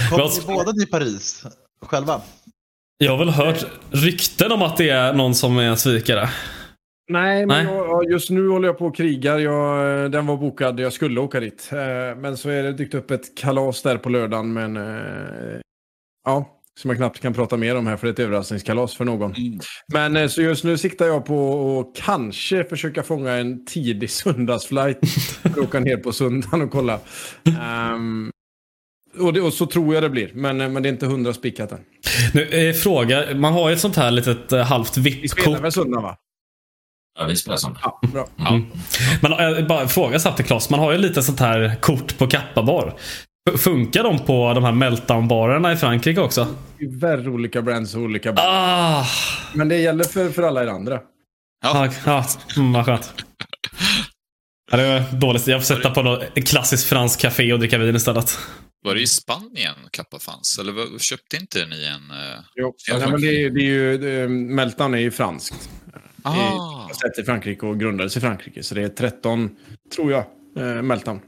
Kommer ni båda till Paris själva? Jag har väl hört rykten om att det är någon som är en svikare. Nej, men Nej. Jag, ja, just nu håller jag på och krigar. Jag, den var bokad, jag skulle åka dit. Eh, Men så är det dykt upp ett kalas där på lördagen. Men eh, ja, som jag knappt kan prata mer om här för det är ett överraskningskalas för någon. Men eh, så just nu siktar jag på att kanske försöka fånga en tidig söndagsflight. för åka ner på söndagen och kolla. Ehm, och, det, och så tror jag det blir, men, eh, men det är inte hundra spikat än. Nu, eh, fråga. Man har ju ett sånt här litet eh, halvt Vi spelar VIP-kort. väl söndag va? Ja, vi spelar sånt. Ja, bra. Mm. Men eh, bara fråga snabbt Klas. Man har ju lite sånt här kort på Kappa-bar. Funkar de på de här meltdown-barerna i Frankrike också? Tyvärr olika brands och olika brands. Ah! Men det gäller för, för alla er andra. Ja, ja mm, vad skönt. Ja, det var dåligt. Jag får sätta på något klassiskt franskt café och dricka vin istället. Var det i Spanien Kappa fanns? Eller vad- köpte inte ni en... eh, Jo. Ja, men det, är- det är ju, det, Meltdown är ju franskt. Ah. Det är i Frankrike och grundades i Frankrike. Så det är 13, tror jag, eh, Meltdown.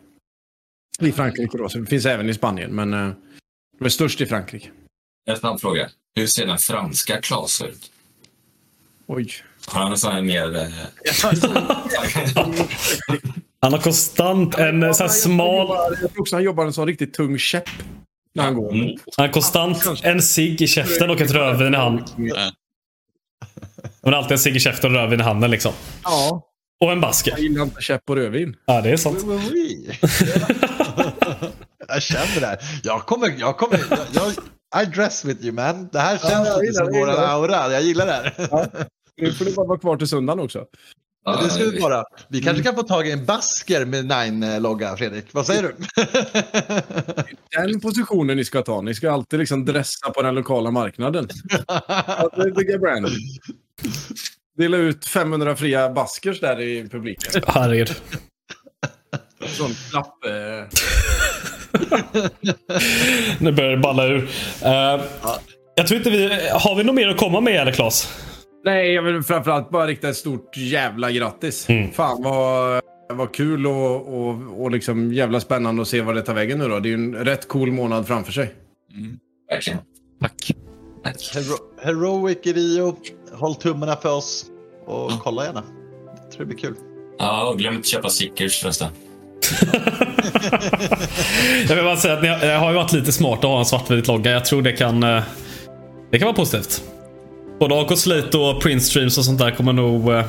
I Frankrike då. Så det finns även i Spanien, men eh, de är störst i Frankrike. En snabb fråga. Hur ser den franska Klas ut? Oj. Har han en sån här mer... Eh... Han har konstant en eh, sån här smal... Jag tror också han jobbar en sån riktigt tung käpp. När han går. Mm. Han har konstant en cigg i käften och ett rödvin i handen. Men alltid en cigg i käften och rödvin i handen liksom. Ja. Och en basker. Jag gillar inte käpp och rödvin. Ja, det är sant. jag känner det. här. Jag kommer, jag kommer, jag, jag, I dress with you man. Det här känns jag lite gillar som våran det. aura. Jag gillar det här. Nu får du bara vara kvar till söndagen också. Ja, det ska vi vara. Vi kanske kan få tag i en basker med Nine-logga, Fredrik. Vad säger du? Den positionen ni ska ta. Ni ska alltid liksom dressa på den lokala marknaden. Bygga brand. Dela ut 500 fria baskers där i publiken. Herregud. Sån klapp... Eh... Nu börjar det balla ur. Eh, jag tror inte vi... Har vi något mer att komma med eller Klas? Nej, jag vill framförallt bara rikta ett stort jävla grattis. Mm. Fan vad, vad kul och, och, och liksom jävla spännande att se vad det tar vägen nu då. Det är ju en rätt cool månad framför sig. Verkligen. Tack. Hero Heroic i Rio. Håll tummarna för oss. Och kolla gärna. Jag tror det blir kul. Ja, och glöm inte att köpa stickers förresten. Jag vill bara säga att ni har, det har ju varit lite smart att ha en svartvit logga. Jag tror det kan, eh, det kan vara positivt. Både AK Slate och Prince Streams och sånt där kommer nog eh,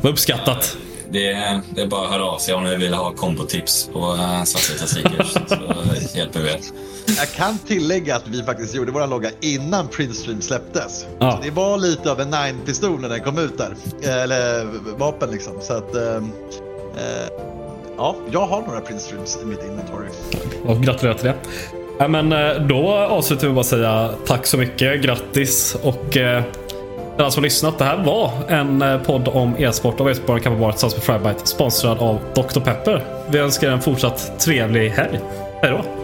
vara uppskattat. Det är, det är bara att höra av sig om ni vill ha kombotips på uh, svartvita stickers. så hjälper vi er. Jag kan tillägga att vi faktiskt gjorde våra logga innan Prince Stream släpptes. Ja. Så det var lite av en nine-pistol när den kom ut där. Eh, Eller vapen liksom. Så att... Eh, eh, ja, jag har några Prince Streams i mitt inventory. Och gratulerar till det. Ja, men eh, då avslutar vi bara säga tack så mycket. Grattis och eh, alla som har lyssnat. Det här var en eh, podd om e-sport av e-sportbaren kan vara tillsammans med Frybite sponsrad av Dr. Pepper. Vi önskar er en fortsatt trevlig helg. Hej då!